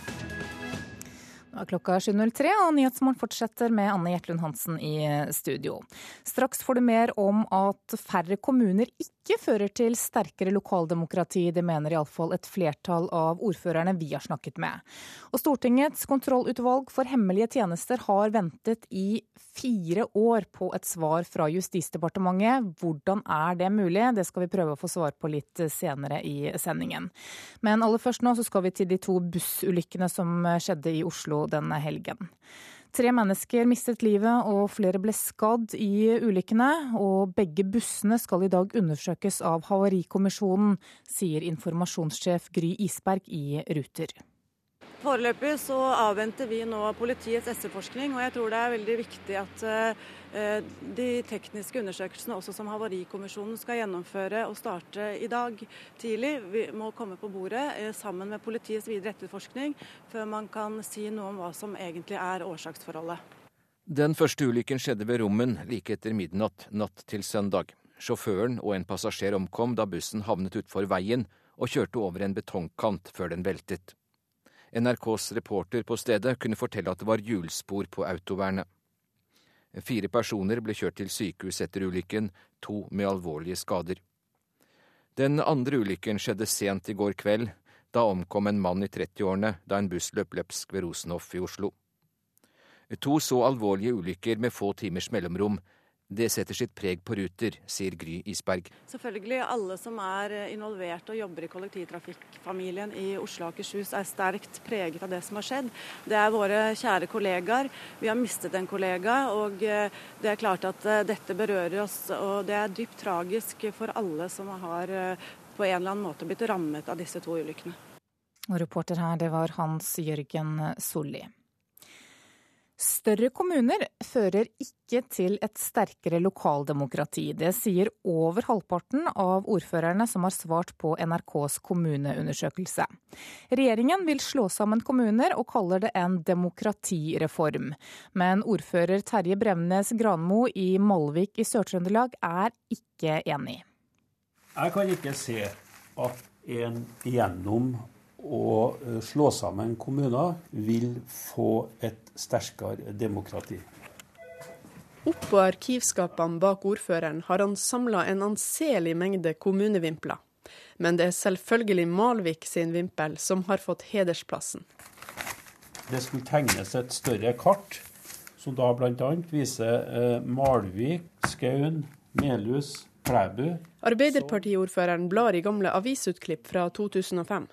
Nå er 7.03, og Nyhetsmorgen fortsetter med Anne Gjertlund Hansen i studio. Straks får du mer om at færre kommuner ikke fører til sterkere lokaldemokrati. Det mener iallfall et flertall av ordførerne vi har snakket med. Og Stortingets kontrollutvalg for hemmelige tjenester har ventet i fire år på et svar fra Justisdepartementet. Hvordan er det mulig? Det skal vi prøve å få svar på litt senere i sendingen. Men aller først nå så skal vi til de to bussulykkene som skjedde i Oslo denne helgen. Tre mennesker mistet livet og flere ble skadd i ulykkene. Og begge bussene skal i dag undersøkes av Havarikommisjonen, sier informasjonssjef Gry Isberg i Ruter. Foreløpig så avventer vi nå politiets etterforskning, og jeg tror det er veldig viktig at uh, de tekniske undersøkelsene også som Havarikommisjonen skal gjennomføre og starte i dag tidlig, vi må komme på bordet uh, sammen med politiets videre etterforskning før man kan si noe om hva som egentlig er årsaksforholdet. Den første ulykken skjedde ved Rommen like etter midnatt natt til søndag. Sjåføren og en passasjer omkom da bussen havnet utfor veien og kjørte over en betongkant før den veltet. NRKs reporter på stedet kunne fortelle at det var hjulspor på autovernet. Fire personer ble kjørt til sykehus etter ulykken, to med alvorlige skader. Den andre ulykken skjedde sent i går kveld. Da omkom en mann i 30-årene da en buss løp løpsk ved Rosenhoff i Oslo. To så alvorlige ulykker med få timers mellomrom. Det setter sitt preg på Ruter, sier Gry Isberg. Selvfølgelig alle som er involvert og jobber i kollektivtrafikkfamilien i Oslo og Akershus er sterkt preget av det som har skjedd. Det er våre kjære kollegaer. Vi har mistet en kollega, og eh, det er klart at eh, dette berører oss. Og det er dypt tragisk for alle som har eh, på en eller annen måte blitt rammet av disse to ulykkene. Og reporter her, det var Hans Jørgen Solli. Større kommuner fører ikke til et sterkere lokaldemokrati. Det sier over halvparten av ordførerne som har svart på NRKs kommuneundersøkelse. Regjeringen vil slå sammen kommuner og kaller det en demokratireform. Men ordfører Terje Bremnes Granmo i Malvik i Sør-Trøndelag er ikke enig. Jeg kan ikke se at en gjennom å eh, slå sammen kommuner vil få et sterkere demokrati. Oppå arkivskapene bak ordføreren har han samla en anselig mengde kommunevimpler. Men det er selvfølgelig Malvik sin vimpel som har fått hedersplassen. Det skulle tegnes et større kart, som da bl.a. viser eh, Malvik, Skaun, Melhus, Klæbu. Arbeiderpartiordføreren blar i gamle avisutklipp fra 2005.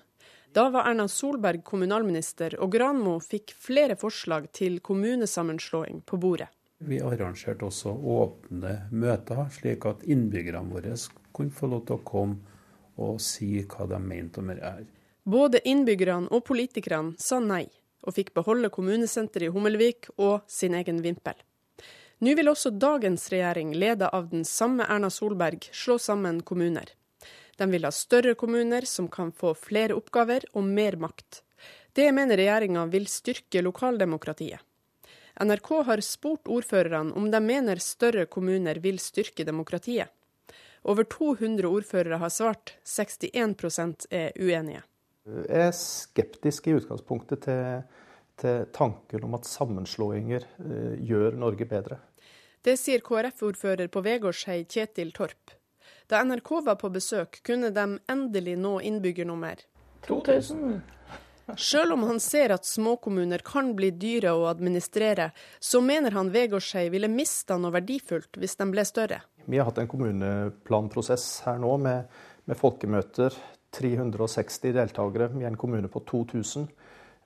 Da var Erna Solberg kommunalminister, og Granmo fikk flere forslag til kommunesammenslåing på bordet. Vi arrangerte også åpne møter, slik at innbyggerne våre kunne få lov til å komme og si hva de mente om det Både innbyggerne og politikerne sa nei, og fikk beholde kommunesenteret i Hummelvik og sin egen vimpel. Nå vil også dagens regjering, ledet av den samme Erna Solberg, slå sammen kommuner. De vil ha større kommuner som kan få flere oppgaver og mer makt. Det mener regjeringa vil styrke lokaldemokratiet. NRK har spurt ordførerne om de mener større kommuner vil styrke demokratiet. Over 200 ordførere har svart, 61 er uenige. Jeg er skeptisk i utgangspunktet til, til tanken om at sammenslåinger uh, gjør Norge bedre. Det sier KrF-ordfører på Vegårshei Kjetil Torp. Da NRK var på besøk, kunne de endelig nå innbyggernummer. 2000. Selv om han ser at småkommuner kan bli dyre å administrere, så mener han Vegårshei ville mista noe verdifullt hvis de ble større. Vi har hatt en kommuneplanprosess her nå med, med folkemøter. 360 deltakere i en kommune på 2000.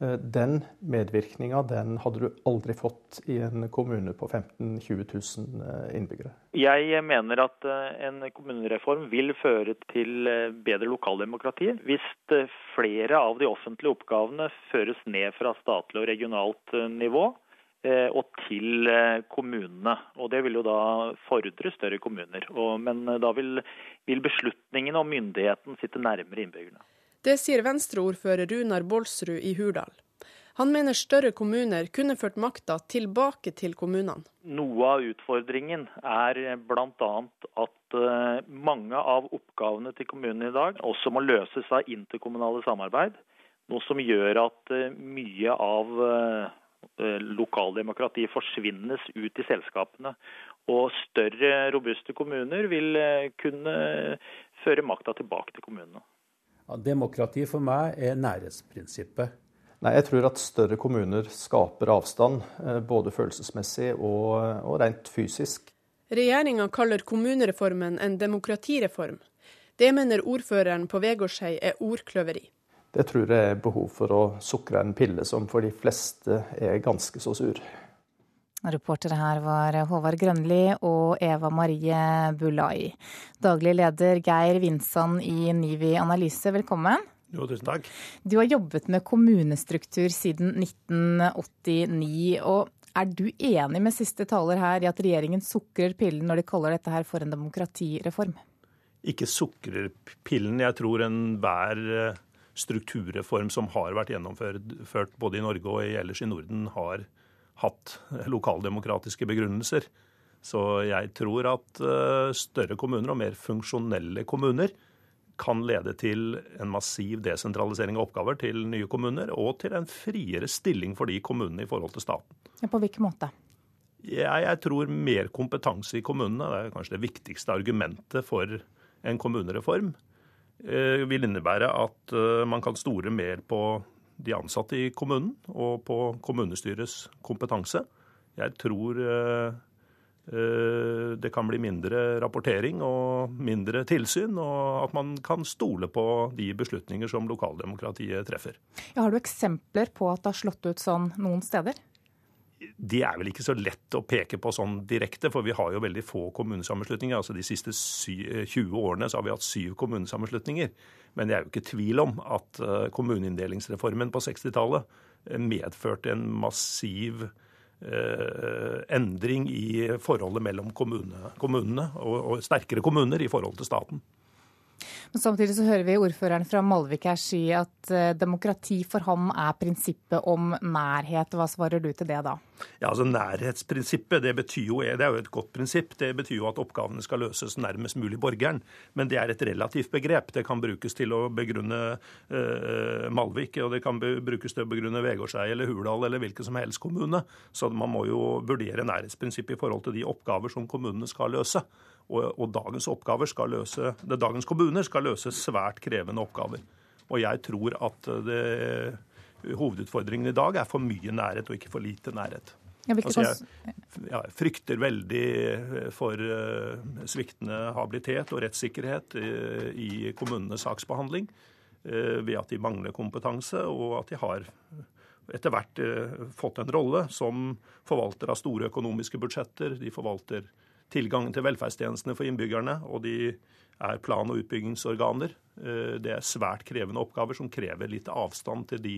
Eh, den medvirkninga den hadde du aldri fått i en kommune på 15 000-20 000 innbyggere. Jeg mener at eh, en kommunereform vil føre til eh, bedre lokaldemokrati hvis flere av de offentlige oppgavene føres ned fra statlig og regionalt nivå og til kommunene. Og Det vil jo da fordre større kommuner. Men da vil beslutningene og myndigheten sitte nærmere innbyggerne. Det sier Venstre-ordfører Runar Bolsrud i Hurdal. Han mener større kommuner kunne ført makta tilbake til kommunene. Noe av utfordringen er bl.a. at eh, mange av oppgavene til kommunene i dag også må løses av interkommunale samarbeid. Noe som gjør at eh, mye av eh, lokaldemokratiet forsvinnes ut i selskapene. Og større, robuste kommuner vil kunne føre makta tilbake til kommunene. Demokrati for meg er nærhetsprinsippet. Nei, Jeg tror at større kommuner skaper avstand, eh, både følelsesmessig og, og rent fysisk. Regjeringa kaller kommunereformen en demokratireform. Det mener ordføreren på Vegårshei er ordkløveri. Det tror jeg er behov for å sukre en pille som for de fleste er ganske så sur. Reportere her var Håvard Grønli og Eva Marie Bulai. Daglig leder Geir Vinsand i Nivi Analyse, velkommen. Jo, tusen takk. Du har jobbet med kommunestruktur siden 1989. og Er du enig med siste taler her i at regjeringen sukrer pillen når de kaller dette her for en demokratireform? Ikke sukrer pillen. Jeg tror enhver eh, strukturreform som har vært gjennomført både i Norge og ellers i Norden, har hatt lokaldemokratiske begrunnelser. Så jeg tror at eh, større kommuner og mer funksjonelle kommuner kan lede til en massiv desentralisering av oppgaver til nye kommuner, og til en friere stilling for de kommunene i forhold til staten. Ja, på hvilken måte? Jeg, jeg tror mer kompetanse i kommunene, det er kanskje det viktigste argumentet for en kommunereform, eh, vil innebære at eh, man kan store mer på de ansatte i kommunen og på kommunestyrets kompetanse. Jeg tror eh, det kan bli mindre rapportering og mindre tilsyn, og at man kan stole på de beslutninger som lokaldemokratiet treffer. Ja, har du eksempler på at det har slått ut sånn noen steder? Det er vel ikke så lett å peke på sånn direkte, for vi har jo veldig få kommunesammenslutninger. Altså De siste 20 eh, årene så har vi hatt syv kommunesammenslutninger. Men det er jo ikke tvil om at eh, kommuneinndelingsreformen på 60-tallet eh, medførte en massiv endring i forholdet mellom kommune, kommunene og sterkere kommuner i forhold til staten. Men Samtidig så hører vi ordføreren fra Malvik her si at eh, demokrati for ham er prinsippet om nærhet. Hva svarer du til det da? Ja, altså Nærhetsprinsippet det jo, det er jo et godt prinsipp. Det betyr jo at oppgavene skal løses nærmest mulig borgeren. Men det er et relativt begrep. Det kan brukes til å begrunne uh, Malvik, og det kan brukes til å begrunne Vegårshei eller Hurdal eller hvilken som helst kommune. Så man må jo vurdere nærhetsprinsippet i forhold til de oppgaver som kommunene skal løse. Og, og dagens, løse, dagens kommuner skal løse svært krevende oppgaver. Og jeg tror at det, hovedutfordringen i dag er for mye nærhet og ikke for lite nærhet. Altså jeg, jeg, frykter veldig for uh, sviktende habilitet og rettssikkerhet uh, i kommunenes saksbehandling ved at de mangler kompetanse, og at de har etter hvert fått en rolle som forvalter av store økonomiske budsjetter. De forvalter tilgangen til velferdstjenestene for innbyggerne, og de er plan- og utbyggingsorganer. Eh, det er svært krevende oppgaver som krever litt avstand til de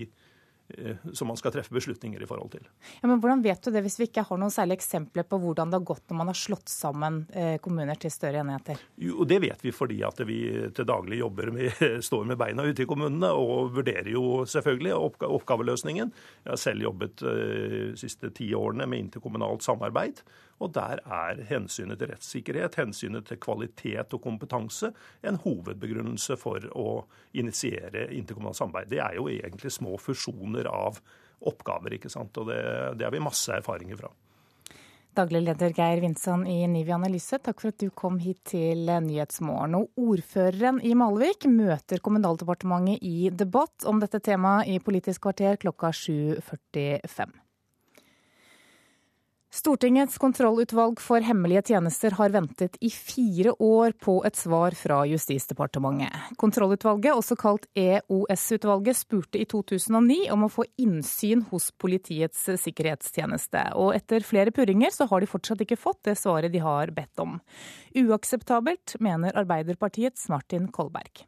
Eh, som man skal treffe beslutninger i forhold til. Ja, men Hvordan vet du det hvis vi ikke har noen særlige eksempler på hvordan det har gått når man har slått sammen eh, kommuner til større enheter? Jo, Det vet vi fordi at vi til daglig jobber med, står med beina ute i kommunene og vurderer jo selvfølgelig oppgaveløsningen. Jeg har selv jobbet de siste ti årene med interkommunalt samarbeid. Og der er hensynet til rettssikkerhet, hensynet til kvalitet og kompetanse en hovedbegrunnelse for å initiere interkommunalt samarbeid. Det er jo egentlig små fusjoner av oppgaver, ikke sant. Og det, det har vi masse erfaringer fra. Daglig leder Geir Vinsson i Nivi Analyse, takk for at du kom hit til Nyhetsmorgen. Og ordføreren i Malvik møter Kommunaldepartementet i debatt om dette temaet i Politisk kvarter klokka 7.45. Stortingets kontrollutvalg for hemmelige tjenester har ventet i fire år på et svar fra Justisdepartementet. Kontrollutvalget, også kalt EOS-utvalget, spurte i 2009 om å få innsyn hos Politiets sikkerhetstjeneste. Og etter flere purringer så har de fortsatt ikke fått det svaret de har bedt om. Uakseptabelt, mener Arbeiderpartiets Martin Kolberg.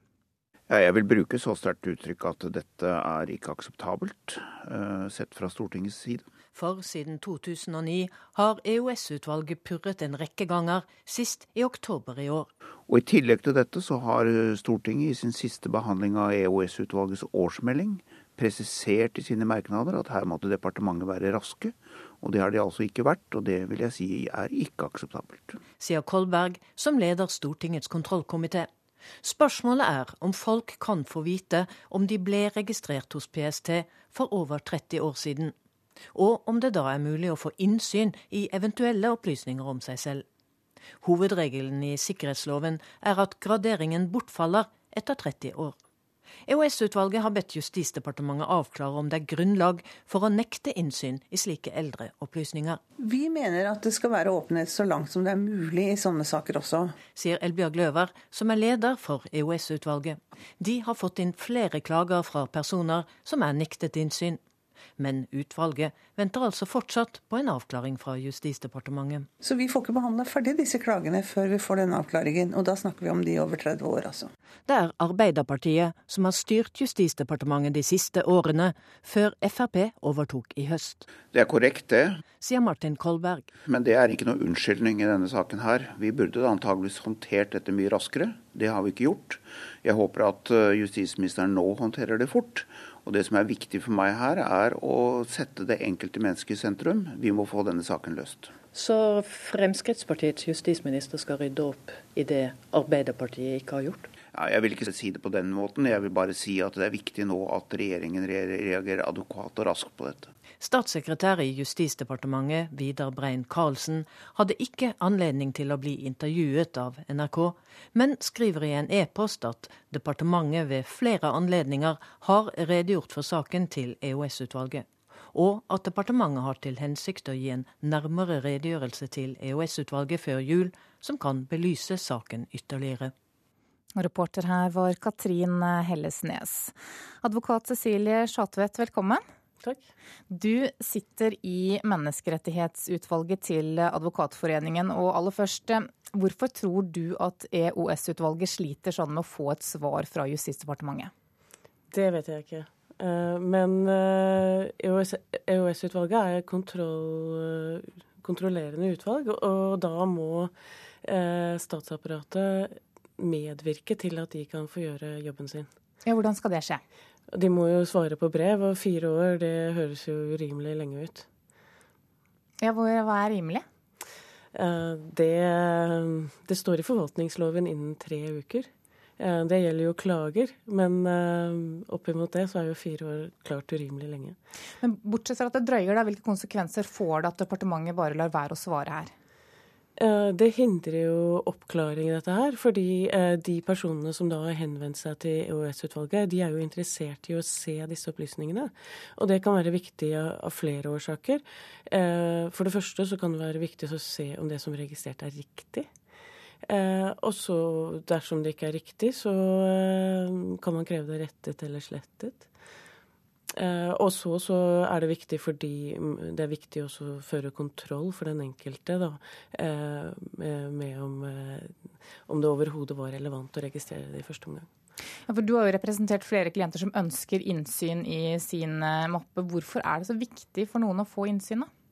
Ja, jeg vil bruke så sterkt uttrykk at dette er ikke akseptabelt, eh, sett fra Stortingets side. For siden 2009 har EOS-utvalget purret en rekke ganger, sist i oktober i år. Og I tillegg til dette så har Stortinget i sin siste behandling av EOS-utvalgets årsmelding presisert i sine merknader at her måtte departementet være raske. Og det har de altså ikke vært, og det vil jeg si er ikke akseptabelt. Sier Kolberg, som leder Stortingets kontrollkomité. Spørsmålet er om folk kan få vite om de ble registrert hos PST for over 30 år siden og om det da er mulig å få innsyn i eventuelle opplysninger om seg selv. Hovedregelen i sikkerhetsloven er at graderingen bortfaller etter 30 år. EOS-utvalget har bedt Justisdepartementet avklare om det er grunnlag for å nekte innsyn i slike eldre opplysninger. Vi mener at det skal være åpenhet så langt som det er mulig i sånne saker også. Sier Elbjørg Løver, som er leder for EOS-utvalget. De har fått inn flere klager fra personer som er nektet innsyn. Men utvalget venter altså fortsatt på en avklaring fra Justisdepartementet. Så vi får ikke behandla ferdig disse klagene før vi får den avklaringen, og da snakker vi om de over 30 år, altså. Det er Arbeiderpartiet som har styrt Justisdepartementet de siste årene, før Frp overtok i høst. Det er korrekt, det. Sier Martin Kolberg. Men det er ikke noe unnskyldning i denne saken her. Vi burde antageligvis håndtert dette mye raskere. Det har vi ikke gjort. Jeg håper at eh, justisministeren nå håndterer det fort. Og Det som er viktig for meg her, er å sette det enkelte mennesket i sentrum. Vi må få denne saken løst. Så Fremskrittspartiets justisminister skal rydde opp i det Arbeiderpartiet ikke har gjort? Ja, jeg vil ikke si det på den måten. Jeg vil bare si at det er viktig nå at regjeringen reagerer adekvat og raskt på dette. Statssekretær i Justisdepartementet, Vidar Brein Karlsen, hadde ikke anledning til å bli intervjuet av NRK, men skriver i en e-post at departementet ved flere anledninger har redegjort for saken til EOS-utvalget og at departementet har til hensikt å gi en nærmere redegjørelse til EOS-utvalget før jul, som kan belyse saken ytterligere. Reporter her var Katrin Hellesnes. Advokat Cecilie Schatvedt, velkommen. Takk. Du sitter i menneskerettighetsutvalget til Advokatforeningen. Og aller først, hvorfor tror du at EOS-utvalget sliter sånn med å få et svar fra Justisdepartementet? Det vet jeg ikke. Eh, men EOS-utvalget eh, e er kontroll, kontrollerende utvalg, og da må eh, statsapparatet medvirke til at de kan få gjøre jobben sin. Ja, Hvordan skal det skje? De må jo svare på brev, og fire år det høres jo urimelig lenge ut. Ja, Hva er rimelig? Det, det står i forvaltningsloven innen tre uker. Det gjelder jo klager, men oppimot det så er jo fire år klart urimelig lenge. Men Bortsett fra at det drøyer, da, hvilke konsekvenser får det at departementet bare lar være å svare her? Det hindrer jo oppklaring i dette her. Fordi de personene som da har henvendt seg til EOS-utvalget, de er jo interessert i å se disse opplysningene. Og det kan være viktig av flere årsaker. For det første så kan det være viktig å se om det som er registrert er riktig. Og så dersom det ikke er riktig, så kan man kreve det rettet eller slettet. Eh, og så, er det viktig fordi det er viktig også å føre kontroll for den enkelte da, eh, med om, om det overhodet var relevant å registrere det i første omgang. Ja, for Du har jo representert flere klienter som ønsker innsyn i sin mappe. Hvorfor er det så viktig for noen å få innsyn? da?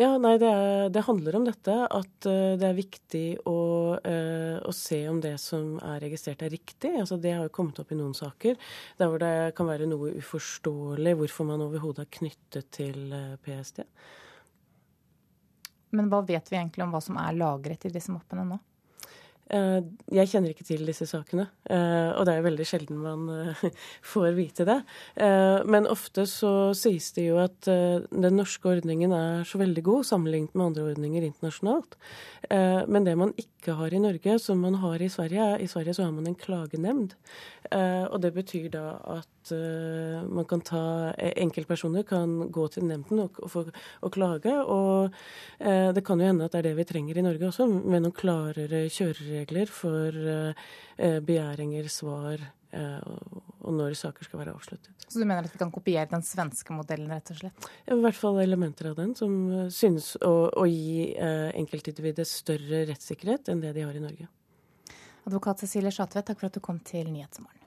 Ja, nei, det, er, det, handler om dette. At uh, det er viktig å, uh, å, se om det som er registrert er riktig. Altså, det har jo kommet opp i noen saker der hvor det kan være noe uforståelig hvorfor man overhodet er knyttet til uh, PST. Men hva vet vi egentlig om hva som er lagret i disse mappene nå? Jeg kjenner ikke til disse sakene, og det er veldig sjelden man får vite det. Men ofte så sies det jo at den norske ordningen er så veldig god sammenlignet med andre ordninger internasjonalt. Men det man ikke har i Norge, som man har i Sverige, i Sverige så har man en klagenemnd. Og det betyr da at man kan ta Enkeltpersoner kan gå til nemnden og, og, og klage. Og det kan jo hende at det er det vi trenger i Norge også, med noen klarere kjøreregler for begjæringer, svar og når saker skal være avsluttet. Så du mener at vi kan kopiere den svenske modellen, rett og slett? I hvert fall elementer av den som synes å, å gi enkeltindividet større rettssikkerhet enn det de har i Norge. Advokat Cecilie Schatvedt, takk for at du kom til Nyhetsmorgen.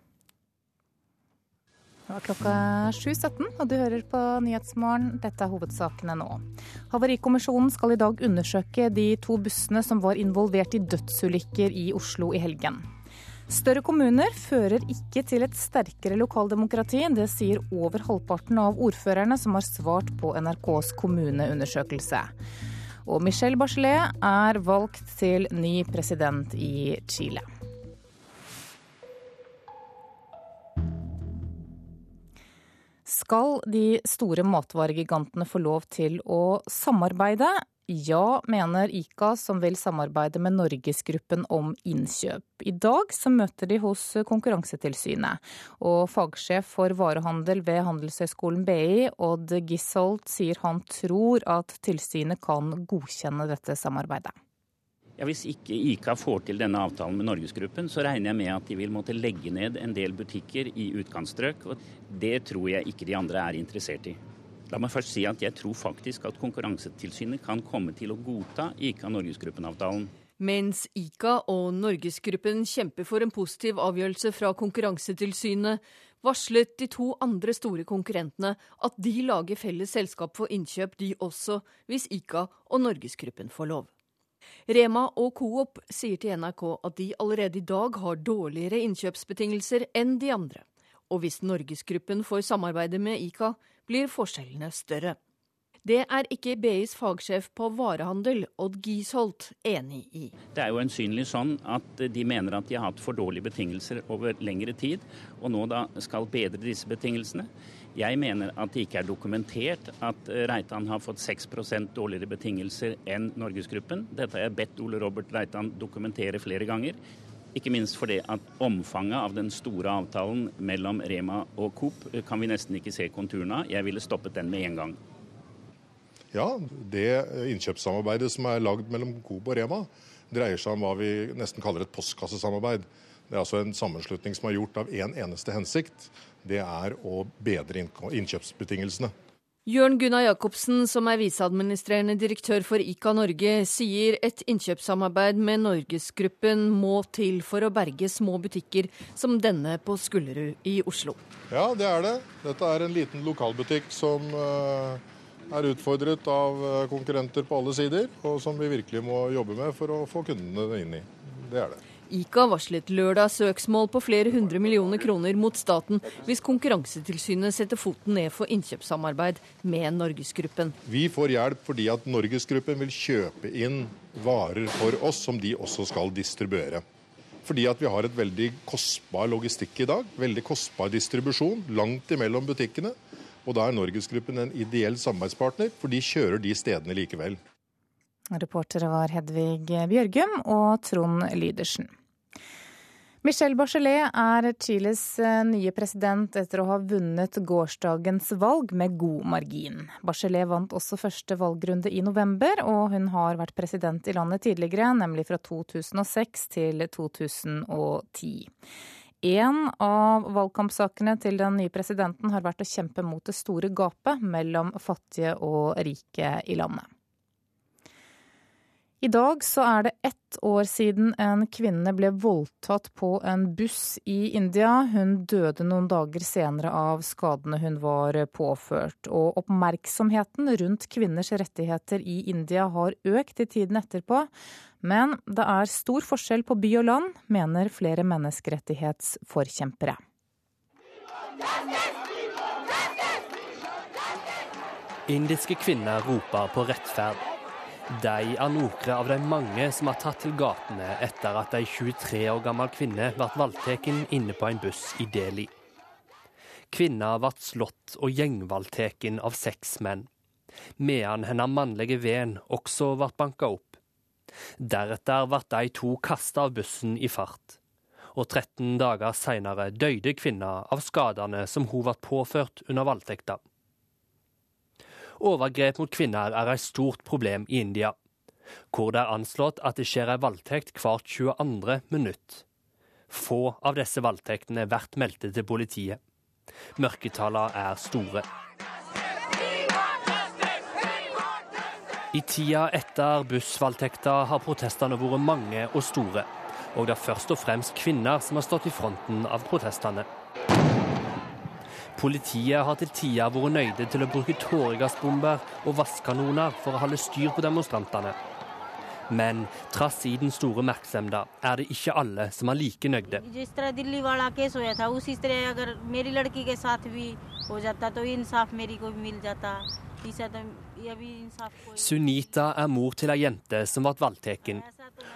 Det var klokka 7.17, og du hører på Nyhetsmorgen. Dette er hovedsakene nå. Havarikommisjonen skal i dag undersøke de to bussene som var involvert i dødsulykker i Oslo i helgen. Større kommuner fører ikke til et sterkere lokaldemokrati. Det sier over halvparten av ordførerne som har svart på NRKs kommuneundersøkelse. Og Michelle Bachelet er valgt til ny president i Chile. Skal de store matvaregigantene få lov til å samarbeide? Ja, mener ICA, som vil samarbeide med Norgesgruppen om innkjøp. I dag så møter de hos Konkurransetilsynet. Og fagsjef for varehandel ved Handelshøyskolen BI, Odd Gisholt, sier han tror at tilsynet kan godkjenne dette samarbeidet. Ja, Hvis ikke ICA får til denne avtalen med Norgesgruppen, så regner jeg med at de vil måtte legge ned en del butikker i utkantstrøk. og Det tror jeg ikke de andre er interessert i. La meg først si at jeg tror faktisk at Konkurransetilsynet kan komme til å godta ICA-Norgesgruppen-avtalen. Mens ICA og Norgesgruppen kjemper for en positiv avgjørelse fra Konkurransetilsynet, varslet de to andre store konkurrentene at de lager felles selskap for innkjøp, de også, hvis ICA og Norgesgruppen får lov. Rema og Coop sier til NRK at de allerede i dag har dårligere innkjøpsbetingelser enn de andre. Og hvis Norgesgruppen får samarbeide med ICA, blir forskjellene større. Det er ikke BIs fagsjef på varehandel, Odd Gisholt, enig i. Det er jo øyensynlig sånn at de mener at de har hatt for dårlige betingelser over lengre tid, og nå da skal bedre disse betingelsene. Jeg mener at det ikke er dokumentert at Reitan har fått 6% dårligere betingelser enn Norgesgruppen. Dette har jeg bedt Ole Robert Reitan dokumentere flere ganger. Ikke minst fordi at omfanget av den store avtalen mellom Rema og Coop kan vi nesten ikke se konturene av. Jeg ville stoppet den med en gang. Ja, det innkjøpssamarbeidet som er lagd mellom Coop og Rema, dreier seg om hva vi nesten kaller et postkassesamarbeid. Det er altså en sammenslutning som er gjort av én en eneste hensikt. Det er å bedre innkjøpsbetingelsene. Jørn Gunnar Jacobsen, som er viseadministrerende direktør for ICA Norge, sier et innkjøpssamarbeid med Norgesgruppen må til for å berge små butikker som denne på Skullerud i Oslo. Ja, det er det. Dette er en liten lokalbutikk som uh, er utfordret av eh, konkurrenter på alle sider, og som vi virkelig må jobbe med for å få kundene inn i. Det er det. ICA varslet lørdag søksmål på flere hundre millioner kroner mot staten hvis Konkurransetilsynet setter foten ned for innkjøpssamarbeid med Norgesgruppen. Vi får hjelp fordi at Norgesgruppen vil kjøpe inn varer for oss som de også skal distribuere. Fordi at vi har et veldig kostbar logistikk i dag. Veldig kostbar distribusjon langt imellom butikkene. Og da er Norgesgruppen en ideell samarbeidspartner, for de kjører de stedene likevel. Reportere var Hedvig Bjørgum og Trond Lydersen. Michelle Bachelet er Chiles eh, nye president etter å ha vunnet gårsdagens valg med god margin. Bachelet vant også første valgrunde i november, og hun har vært president i landet tidligere, nemlig fra 2006 til 2010. En av valgkampsakene til den nye presidenten har vært å kjempe mot det store gapet mellom fattige og rike i landet. I dag så er det ett år siden en kvinne ble voldtatt på en buss i India. Hun døde noen dager senere av skadene hun var påført. Og oppmerksomheten rundt kvinners rettigheter i India har økt i tiden etterpå. Men det er stor forskjell på by og land, mener flere menneskerettighetsforkjempere. Indiske kvinner roper på rettferd. De er noen av de mange som har tatt til gatene etter at ei 23 år gammel kvinne ble voldtatt inne på en buss i Delhi. Kvinna ble slått og gjengvoldtatt av seks menn, medan hennes mannlige venn også ble banka opp. Deretter ble de to kasta av bussen i fart, og 13 dager seinere døde kvinna av skadene som hun ble påført under voldtekta. Overgrep mot kvinner er et stort problem i India, hvor det er anslått at det skjer en voldtekt hvert 22. minutt. Få av disse voldtektene blir meldte til politiet. Mørketallene er store. I tida etter bussvoldtekta har protestene vært mange og store, og det er først og fremst kvinner som har stått i fronten av protestene. Politiet har til tider vært nøyde til å bruke tåregassbomber og vasskanoner for å holde styr på demonstrantene. Men trass i den store oppmerksomheten er det ikke alle som er like nøyde. Sunita er mor til ei jente som ble voldtatt.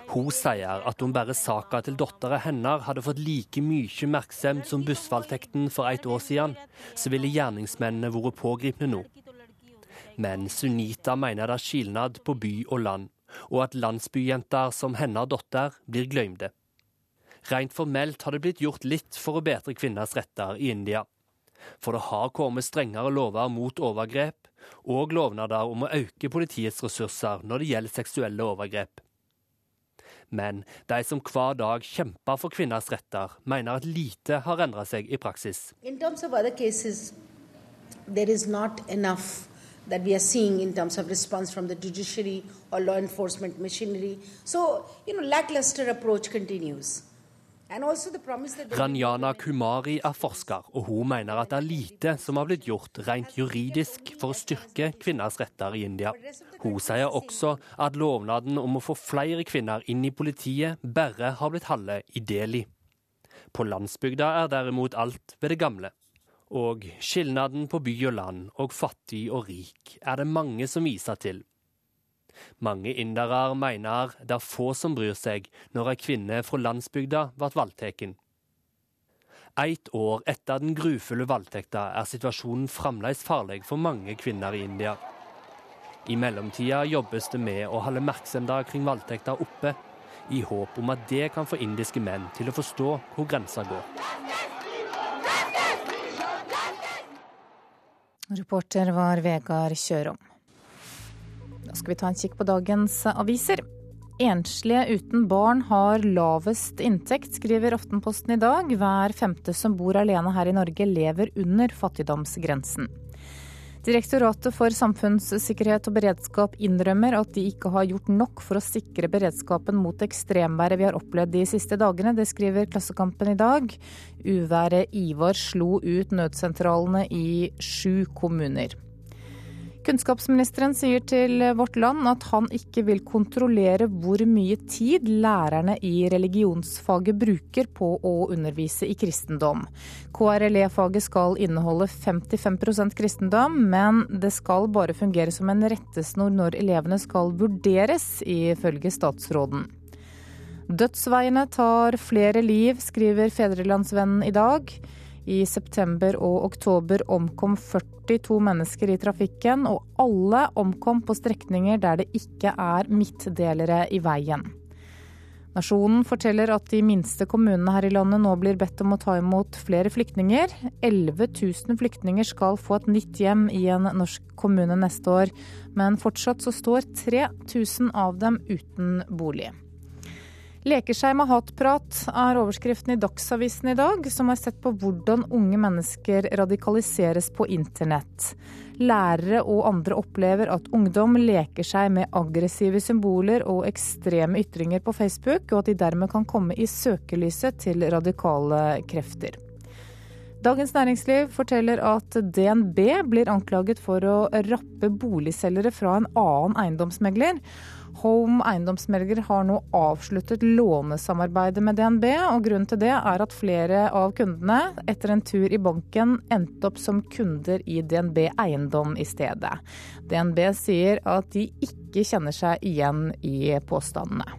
Hun sier at om bare saka til dattera hennes hadde fått like mye oppmerksomhet som bussvoldtekten for et år siden, så ville gjerningsmennene vært pågripne nå. Men Sunita mener det er skilnad på by og land, og at landsbyjenter som hennes datter blir glemte. Rent formelt har det blitt gjort litt for å bedre kvinners retter i India. For det har kommet strengere lover mot overgrep, og lovnader om å øke politiets ressurser når det gjelder seksuelle overgrep. Men de som hver dag kjemper for kvinners retter, mener at lite har endret seg i praksis. that we are seeing in terms of response from the judiciary or law enforcement machinery. So, you know, lackluster approach continues. Ranjana Kumari er forsker, og hun mener at det er lite som har blitt gjort rent juridisk for å styrke kvinners retter i India. Hun sier også at lovnaden om å få flere kvinner inn i politiet bare har blitt halve i Delhi. På landsbygda er derimot alt ved det gamle. Og skilnaden på by og land og fattig og rik er det mange som viser til. Mange indere mener det er få som bryr seg når ei kvinne fra landsbygda blir voldtatt. Ett år etter den grufulle voldtekta er situasjonen fremdeles farlig for mange kvinner i India. I mellomtida jobbes det med å holde oppmerksomheten kring voldtekta oppe, i håp om at det kan få indiske menn til å forstå hvor grensa går. Reporter var Vegard Kjørom. Da skal vi ta en kikk på dagens aviser. Enslige uten barn har lavest inntekt, skriver Aftenposten i dag. Hver femte som bor alene her i Norge lever under fattigdomsgrensen. Direktoratet for samfunnssikkerhet og beredskap innrømmer at de ikke har gjort nok for å sikre beredskapen mot ekstremværet vi har opplevd de siste dagene. Det skriver Klassekampen i dag. Uværet Ivar slo ut nødsentralene i sju kommuner. Kunnskapsministeren sier til Vårt Land at han ikke vil kontrollere hvor mye tid lærerne i religionsfaget bruker på å undervise i kristendom. KRLE-faget skal inneholde 55% kristendom, men det skal bare fungere som en rettesnor når elevene skal vurderes, ifølge statsråden. Dødsveiene tar flere liv, skriver Fedrelandsvennen i dag. I september og oktober omkom 42 mennesker i trafikken, og alle omkom på strekninger der det ikke er midtdelere i veien. Nasjonen forteller at de minste kommunene her i landet nå blir bedt om å ta imot flere flyktninger. 11 000 flyktninger skal få et nytt hjem i en norsk kommune neste år, men fortsatt så står 3000 av dem uten bolig. Leker seg med hatprat er overskriften i Dagsavisen i dag, som har sett på hvordan unge mennesker radikaliseres på internett. Lærere og andre opplever at ungdom leker seg med aggressive symboler og ekstreme ytringer på Facebook, og at de dermed kan komme i søkelyset til radikale krefter. Dagens Næringsliv forteller at DNB blir anklaget for å rappe boligselgere fra en annen eiendomsmegler. Home eiendomsmelger har nå avsluttet lånesamarbeidet med DNB, og grunnen til det er at flere av kundene etter en tur i banken endte opp som kunder i DNB Eiendom i stedet. DNB sier at de ikke kjenner seg igjen i påstandene.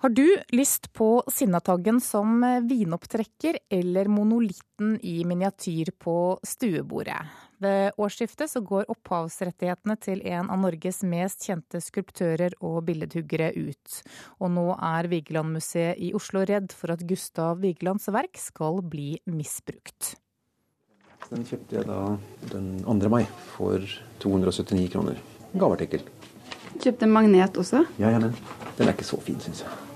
Har du lyst på Sinnataggen som vinopptrekker eller monolitten i miniatyr på stuebordet? Ved årsskiftet så går opphavsrettighetene til en av Norges mest kjente skulptører og billedhuggere ut. Og nå er Vigelandmuseet i Oslo redd for at Gustav Vigelands verk skal bli misbrukt. Den kjøpte jeg da den 2. mai for 279 kroner. Gaveartikkel. Kjøpte en magnet også? Ja, ja, men den er ikke så fin, syns jeg.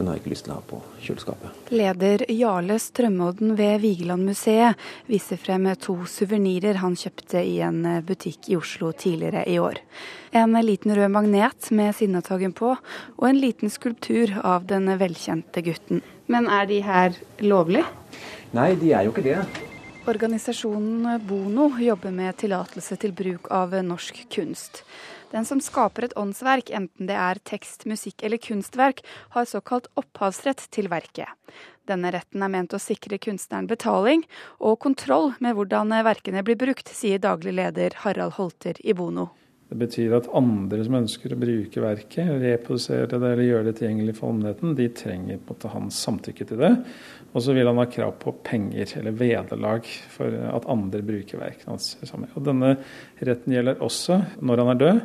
Den har jeg ikke lyst til å ha på kjøleskapet. Leder Jarle Strømodden ved Vigelandmuseet viser frem to suvenirer han kjøpte i en butikk i Oslo tidligere i år. En liten rød magnet med Sinnataggen på, og en liten skulptur av den velkjente gutten. Men er de her lovlig? Nei, de er jo ikke det. Organisasjonen Bono jobber med tillatelse til bruk av norsk kunst. Den som skaper et åndsverk, enten det er tekst, musikk eller kunstverk, har såkalt opphavsrett til verket. Denne retten er ment å sikre kunstneren betaling og kontroll med hvordan verkene blir brukt, sier daglig leder Harald Holter i Bono. Det betyr at andre som ønsker å bruke verket, reprodusere det eller gjøre det tilgjengelig for allmennheten, de trenger på en måte hans samtykke til det. Og så vil han ha krav på penger eller vederlag for at andre bruker verkene hans. Og denne retten gjelder også når han er død,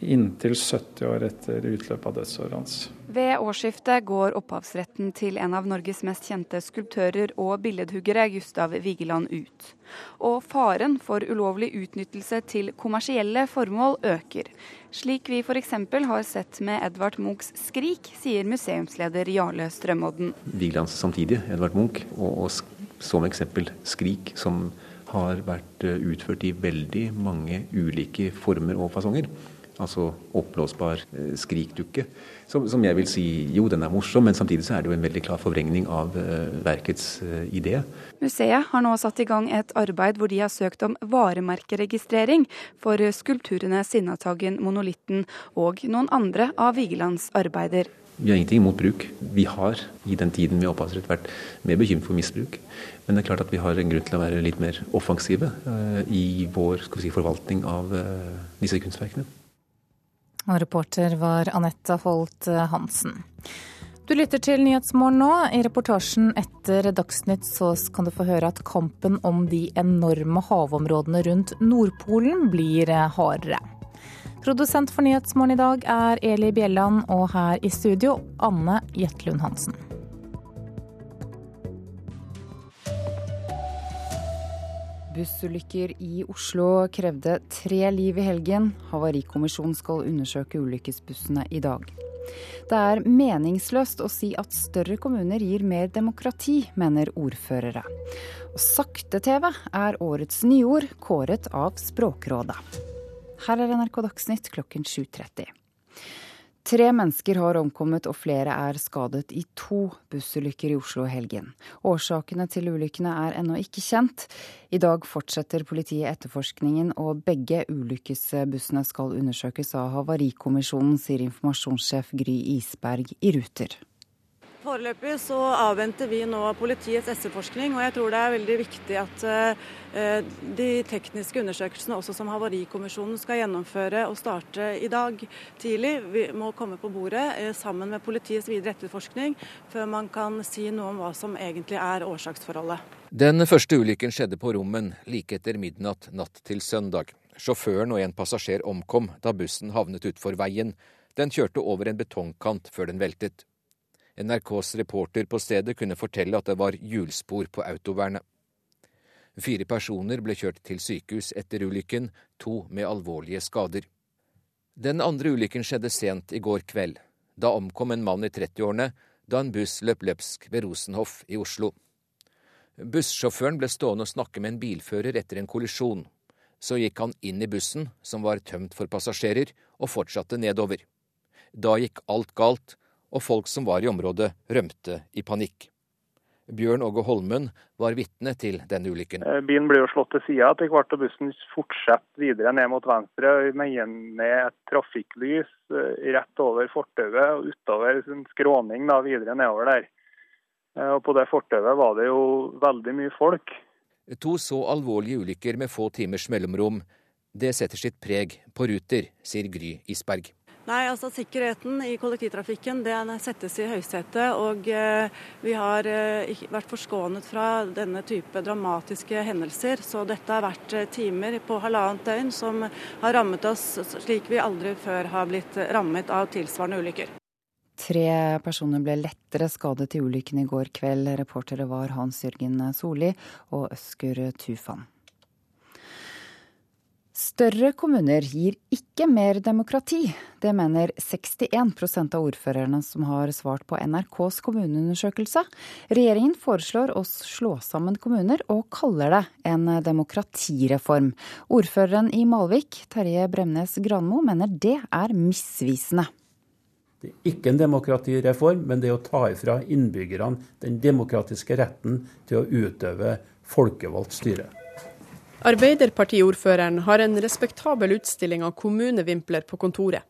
inntil 70 år etter utløpet av dødsåret hans. Ved årsskiftet går opphavsretten til en av Norges mest kjente skulptører og billedhuggere, Gustav Vigeland, ut. Og faren for ulovlig utnyttelse til kommersielle formål øker. Slik vi f.eks. har sett med Edvard Munchs 'Skrik', sier museumsleder Jarle Strømodden. Vigelands samtidig, Edvard Munch, og, og som eksempel 'Skrik', som har vært eh, utført i veldig mange ulike former og fasonger altså oppblåsbar eh, skrikdukke. Som, som, jeg vil si jo, den er morsom, men samtidig så er det jo en veldig klar forvrengning av uh, verkets uh, idé. Museet har nå satt i gang et arbeid hvor de har søkt om varemerkeregistrering for skulpturene Sinnataggen, Monolitten og noen andre av Vigelands arbeider. Vi har ingenting imot bruk. Vi har i den tiden med opphavsrett vært mer bekymret for misbruk. Men det er klart at vi har en grunn til å være litt mer offensive i vår si, forvaltning av disse kunstverkene. Og reporter var Anette Holt Hansen. Du lytter til Nyhetsmorgen nå. I reportasjen etter Dagsnytt så kan du få høre at kampen om de enorme havområdene rundt Nordpolen blir hardere. Produsent for Nyhetsmorgen i dag er Eli Bjelland, og her i studio Anne Jetlund Hansen. Bussulykker i Oslo krevde tre liv i helgen. Havarikommisjonen skal undersøke ulykkesbussene i dag. Det er meningsløst å si at større kommuner gir mer demokrati, mener ordførere. Og sakte-TV er årets nyord, kåret av Språkrådet. Her er NRK Dagsnytt klokken 7.30. Tre mennesker har omkommet og flere er skadet i to bussulykker i Oslo i helgen. Årsakene til ulykkene er ennå ikke kjent. I dag fortsetter politiet etterforskningen, og begge ulykkesbussene skal undersøkes av Havarikommisjonen, sier informasjonssjef Gry Isberg i Ruter. Foreløpig så avventer vi nå politiets etterforskning, og jeg tror det er veldig viktig at uh, de tekniske undersøkelsene også som Havarikommisjonen skal gjennomføre og starte i dag tidlig, må komme på bordet uh, sammen med politiets videre etterforskning før man kan si noe om hva som egentlig er årsaksforholdet. Den første ulykken skjedde på Rommen like etter midnatt natt til søndag. Sjåføren og en passasjer omkom da bussen havnet utfor veien. Den kjørte over en betongkant før den veltet. NRKs reporter på stedet kunne fortelle at det var hjulspor på autovernet. Fire personer ble kjørt til sykehus etter ulykken, to med alvorlige skader. Den andre ulykken skjedde sent i går kveld. Da omkom en mann i 30-årene da en buss løp løpsk ved Rosenhoff i Oslo. Bussjåføren ble stående og snakke med en bilfører etter en kollisjon. Så gikk han inn i bussen, som var tømt for passasjerer, og fortsatte nedover. Da gikk alt galt, og folk som var i området, rømte i panikk. Bjørn Åge Holmen var vitne til denne ulykken. Eh, bilen ble jo slått til sida etter hvert, og bussen fortsetter videre ned mot venstre. Med et trafikklys eh, rett over fortauet og utover en skråning da, videre nedover der. Eh, og På det fortauet var det jo veldig mye folk. To så alvorlige ulykker med få timers mellomrom. Det setter sitt preg på Ruter, sier Gry Isberg. Nei, altså Sikkerheten i kollektivtrafikken den settes i høysetet. Og eh, vi har eh, vært forskånet fra denne type dramatiske hendelser. Så dette har vært eh, timer på halvannet døgn som har rammet oss slik vi aldri før har blitt rammet av tilsvarende ulykker. Tre personer ble lettere skadet i ulykken i går kveld. Reportere var Hans Jørgen Solli og Øsker Tufan. Større kommuner gir ikke mer demokrati. Det mener 61% av ordførerne som har svart på NRKs kommuneundersøkelse. Regjeringen foreslår å slå sammen kommuner, og kaller det en demokratireform. Ordføreren i Malvik, Terje Bremnes Granmo, mener det er misvisende. Det er ikke en demokratireform, men det er å ta ifra innbyggerne den demokratiske retten til å utøve folkevalgt styre. Arbeiderpartiordføreren har en respektabel utstilling av kommunevimpler på kontoret.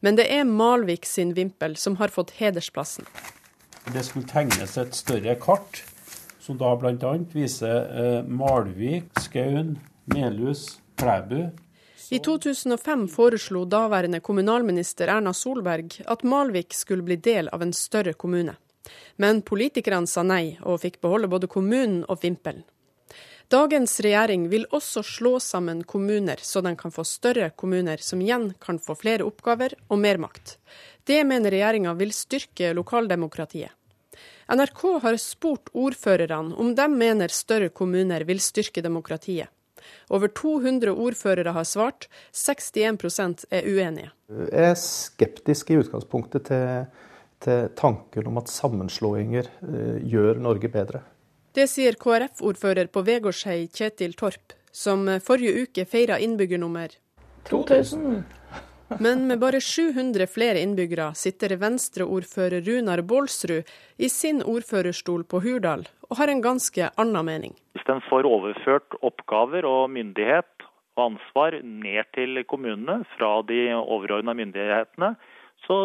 Men det er Malvik sin vimpel som har fått hedersplassen. Det skulle tegnes et større kart, som da bl.a. viser eh, Malvik, Skaun, Melhus, Klæbu. I 2005 foreslo daværende kommunalminister Erna Solberg at Malvik skulle bli del av en større kommune. Men politikerne sa nei, og fikk beholde både kommunen og vimpelen. Dagens regjering vil også slå sammen kommuner, så de kan få større kommuner, som igjen kan få flere oppgaver og mer makt. Det mener regjeringa vil styrke lokaldemokratiet. NRK har spurt ordførerne om de mener større kommuner vil styrke demokratiet. Over 200 ordførere har svart, 61 er uenige. Jeg er skeptisk i utgangspunktet til, til tanken om at sammenslåinger eh, gjør Norge bedre. Det sier KrF-ordfører på Vegårshei, Kjetil Torp, som forrige uke feira innbyggernummer 2000. Men med bare 700 flere innbyggere sitter Venstre-ordfører Runar Bålsrud i sin ordførerstol på Hurdal og har en ganske annen mening. Hvis den får overført oppgaver og myndighet og ansvar ned til kommunene fra de overordna myndighetene, så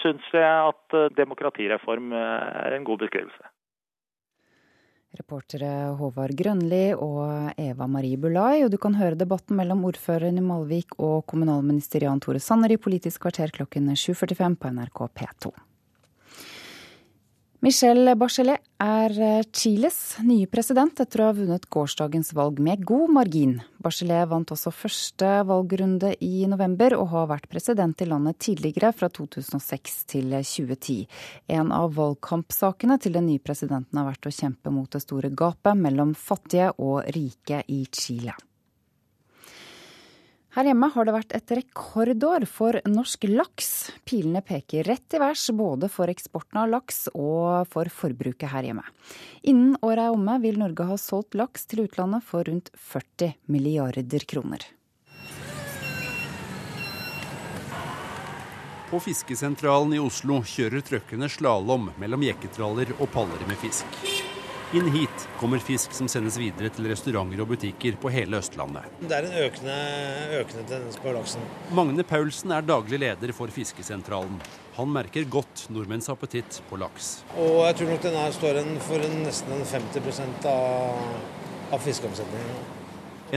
syns jeg at demokratireform er en god beskrivelse. Reportere Håvard Grønli og Eva Marie Bulai. Og du kan høre debatten mellom ordføreren i Malvik og kommunalminister Jan Tore Sanner i Politisk kvarter klokken 7.45 på NRK P2. Michelle Bachelet er eh, Chiles nye president etter å ha vunnet gårsdagens valg med god margin. Bachelet vant også første valgrunde i november, og har vært president i landet tidligere, fra 2006 til 2010. En av valgkampsakene til den nye presidenten har vært å kjempe mot det store gapet mellom fattige og rike i Chile. Her hjemme har det vært et rekordår for norsk laks. Pilene peker rett i værs både for eksporten av laks og for forbruket her hjemme. Innen året er omme vil Norge ha solgt laks til utlandet for rundt 40 milliarder kroner. På fiskesentralen i Oslo kjører trøkkene slalåm mellom jekketraller og paller med fisk. Inn hit kommer fisk som sendes videre til restauranter og butikker på hele Østlandet. Det er en økende, økende tendens på laksen. Magne Paulsen er daglig leder for Fiskesentralen. Han merker godt nordmenns appetitt på laks. Og jeg tror nok den her står for en, nesten en 50 av, av fiskeomsetningen.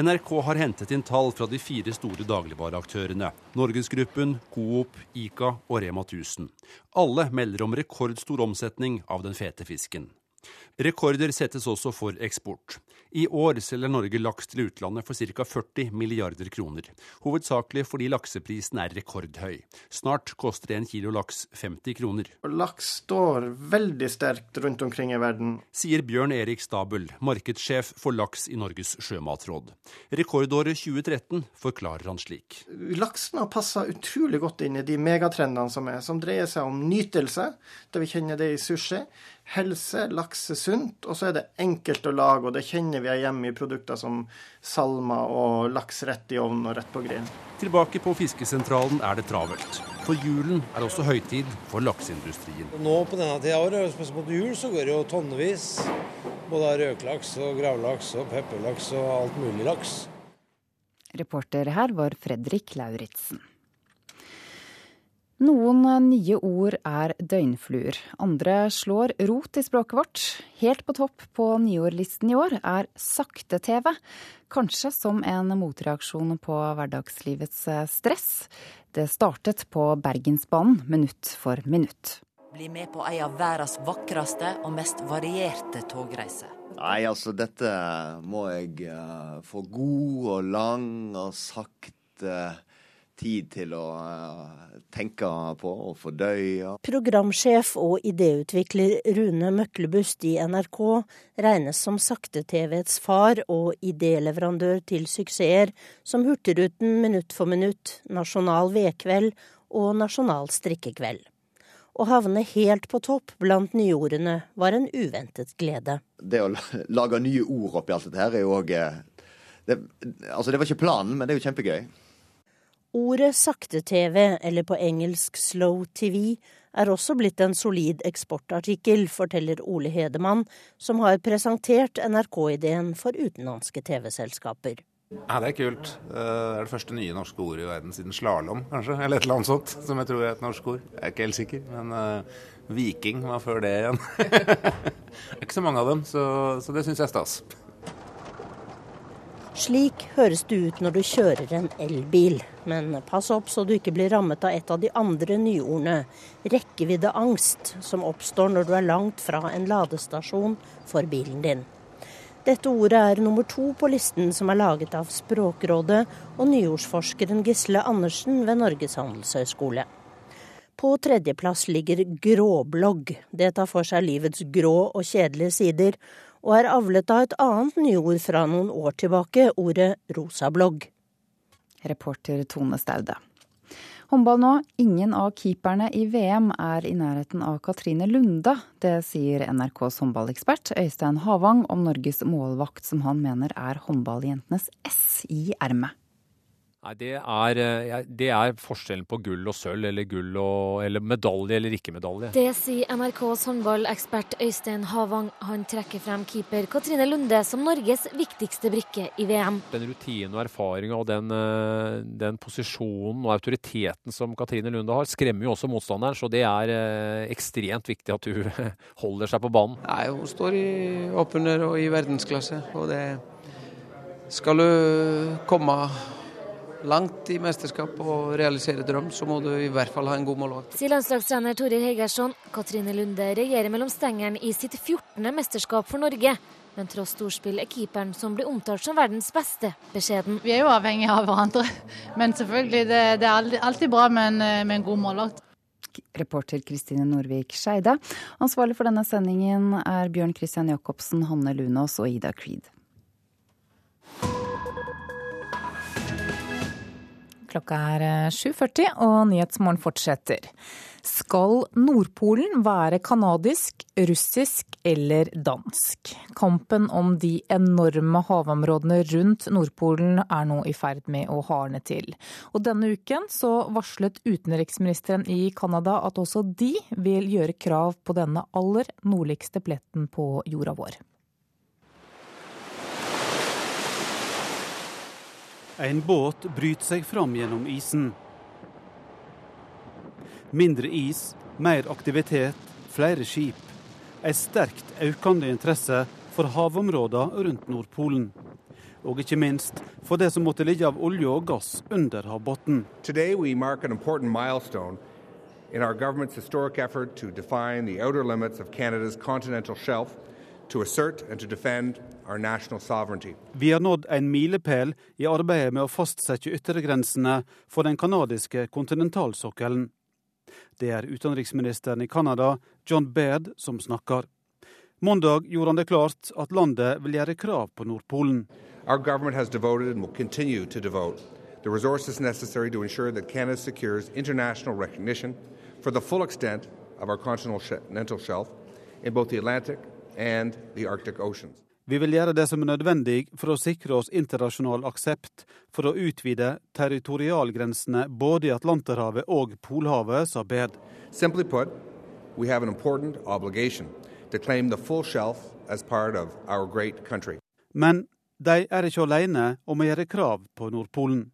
NRK har hentet inn tall fra de fire store dagligvareaktørene. Norgesgruppen, Coop, Ica og Rema 1000. Alle melder om rekordstor omsetning av den fete fisken. Rekorder settes også for eksport. I år selger Norge laks til utlandet for ca. 40 milliarder kroner. Hovedsakelig fordi lakseprisen er rekordhøy. Snart koster en kilo laks 50 kroner. Laks står veldig sterkt rundt omkring i verden. Sier Bjørn Erik Stabel, markedssjef for laks i Norges sjømatråd. Rekordåret 2013 forklarer han slik. Laksen har passa utrolig godt inn i de megatrendene som er, som dreier seg om nytelse, da vi kjenner det i sushi helse, laks er sunt, og så er det enkelt å lage, og det kjenner vi er hjemme i produkter som salma og laks rett i ovnen og rett på grillen. Tilbake på fiskesentralen er det travelt. For julen er også høytid for lakseindustrien. Nå på denne tida av året, spesielt mot jul, så går det jo tonnevis. Både av røkelaks og gravlaks og pepperlaks og alt mulig laks. Reporter her var Fredrik Lauritzen. Noen nye ord er døgnfluer, andre slår rot i språket vårt. Helt på topp på nyordlisten i år er sakte-TV, kanskje som en motreaksjon på hverdagslivets stress. Det startet på Bergensbanen minutt for minutt. Bli med på ei av verdens vakreste og mest varierte togreiser. Nei, altså dette må jeg uh, få god og lang og sakte uh, tid til å uh, tenke på og fordøye. Programsjef og idéutvikler Rune Møklebust i NRK regnes som sakte-TV-ets far og idéleverandør til suksesser som Hurtigruten Minutt for minutt, Nasjonal vedkveld og Nasjonal strikkekveld. Å havne helt på topp blant nyordene var en uventet glede. Det å lage nye ord oppi alt dette her er jo òg eh, det, altså det var ikke planen, men det er jo kjempegøy. Ordet sakte-TV, eller på engelsk slow TV, er også blitt en solid eksportartikkel, forteller Ole Hedemann, som har presentert NRK-ideen for utenlandske TV-selskaper. Ja, Det er kult. Det er det første nye norske ordet i verden siden slalåm, kanskje. Eller et eller annet sånt, som jeg tror er et norsk ord. Jeg er ikke helt sikker, men uh, viking var før det igjen. det er ikke så mange av dem, så, så det syns jeg er stas. Slik høres det ut når du kjører en elbil. Men pass opp så du ikke blir rammet av et av de andre nyordene, rekkeviddeangst, som oppstår når du er langt fra en ladestasjon for bilen din. Dette ordet er nummer to på listen som er laget av Språkrådet og nyordsforskeren Gisle Andersen ved Norges handelshøyskole. På tredjeplass ligger gråblogg. Det tar for seg livets grå og kjedelige sider, og er avlet av et annet nyord fra noen år tilbake, ordet rosablogg. Reporter Tone Staude. Håndball nå. Ingen av keeperne i VM er i nærheten av Katrine Lunde. Det sier NRKs håndballekspert Øystein Havang om Norges målvakt, som han mener er håndballjentenes S i ermet. Nei, det er, eh, det er, forskjellen på gull og sølv, eller gull og eller medalje eller ikke medalje. Det sier NRKs håndballekspert Øystein Havang. Han trekker frem keeper Katrine Lunde som Norges viktigste brikke i VM. Den rutinen og erfaringa og den, eh, den, posisjonen og autoriteten som Katrine Lunde har, skremmer jo også motstanderen. Så det er eh, ekstremt viktig at hun holder seg på banen. Nei, Hun står i åpner og i verdensklasse. og det skal hun komme langt i mesterskap og realisere drøm, så må du i hvert fall ha en god målvakt. Sier landslagstrener Torir Hegersson. Katrine Lunde regjerer mellom stengeren i sitt 14. mesterskap for Norge. Men tross storspill er keeperen som blir omtalt som verdens beste, beskjeden. Vi er jo avhengige av hverandre, men selvfølgelig, det, det er alltid bra med en, med en god målvakt. Reporter Kristine Norvik Skeide. Ansvarlig for denne sendingen er Bjørn Christian Jacobsen, Hanne Lunås og Ida Creed. Klokka er 7.40 eh, og Nyhetsmorgen fortsetter. Skal Nordpolen være kanadisk, russisk eller dansk? Kampen om de enorme havområdene rundt Nordpolen er nå i ferd med å hardne til. Og denne uken så varslet utenriksministeren i Canada at også de vil gjøre krav på denne aller nordligste pletten på jorda vår. En båt bryter seg fram gjennom isen. Mindre is, mer aktivitet, flere skip. En sterkt økende interesse for havområdene rundt Nordpolen. Og ikke minst for det som måtte ligge av olje og gass under havbunnen. in our government's historic effort to define the outer limits of Canada's continental shelf to assert and to defend. Vi har nådd en milepæl i arbeidet med å fastsette yttergrensene for den canadiske kontinentalsokkelen. Det er utenriksministeren i Canada, John Baird, som snakker. Mandag gjorde han det klart at landet vil gjøre krav på Nordpolen. Our government has devoted and will continue to devote the resources necessary to ensure that Canada secures international recognition for the full extent of our continental shelf in both the Atlantic and the Arctic Oceans. Vi vil gjøre det som er nødvendig for å sikre oss internasjonal aksept for å utvide territorialgrensene både i Atlanterhavet og Polhavet, sa Baird. Simply put, we have an important obligation to claim the full shelf as part of our great country. Men de er ikke alene om å gjøre krav på Nordpolen.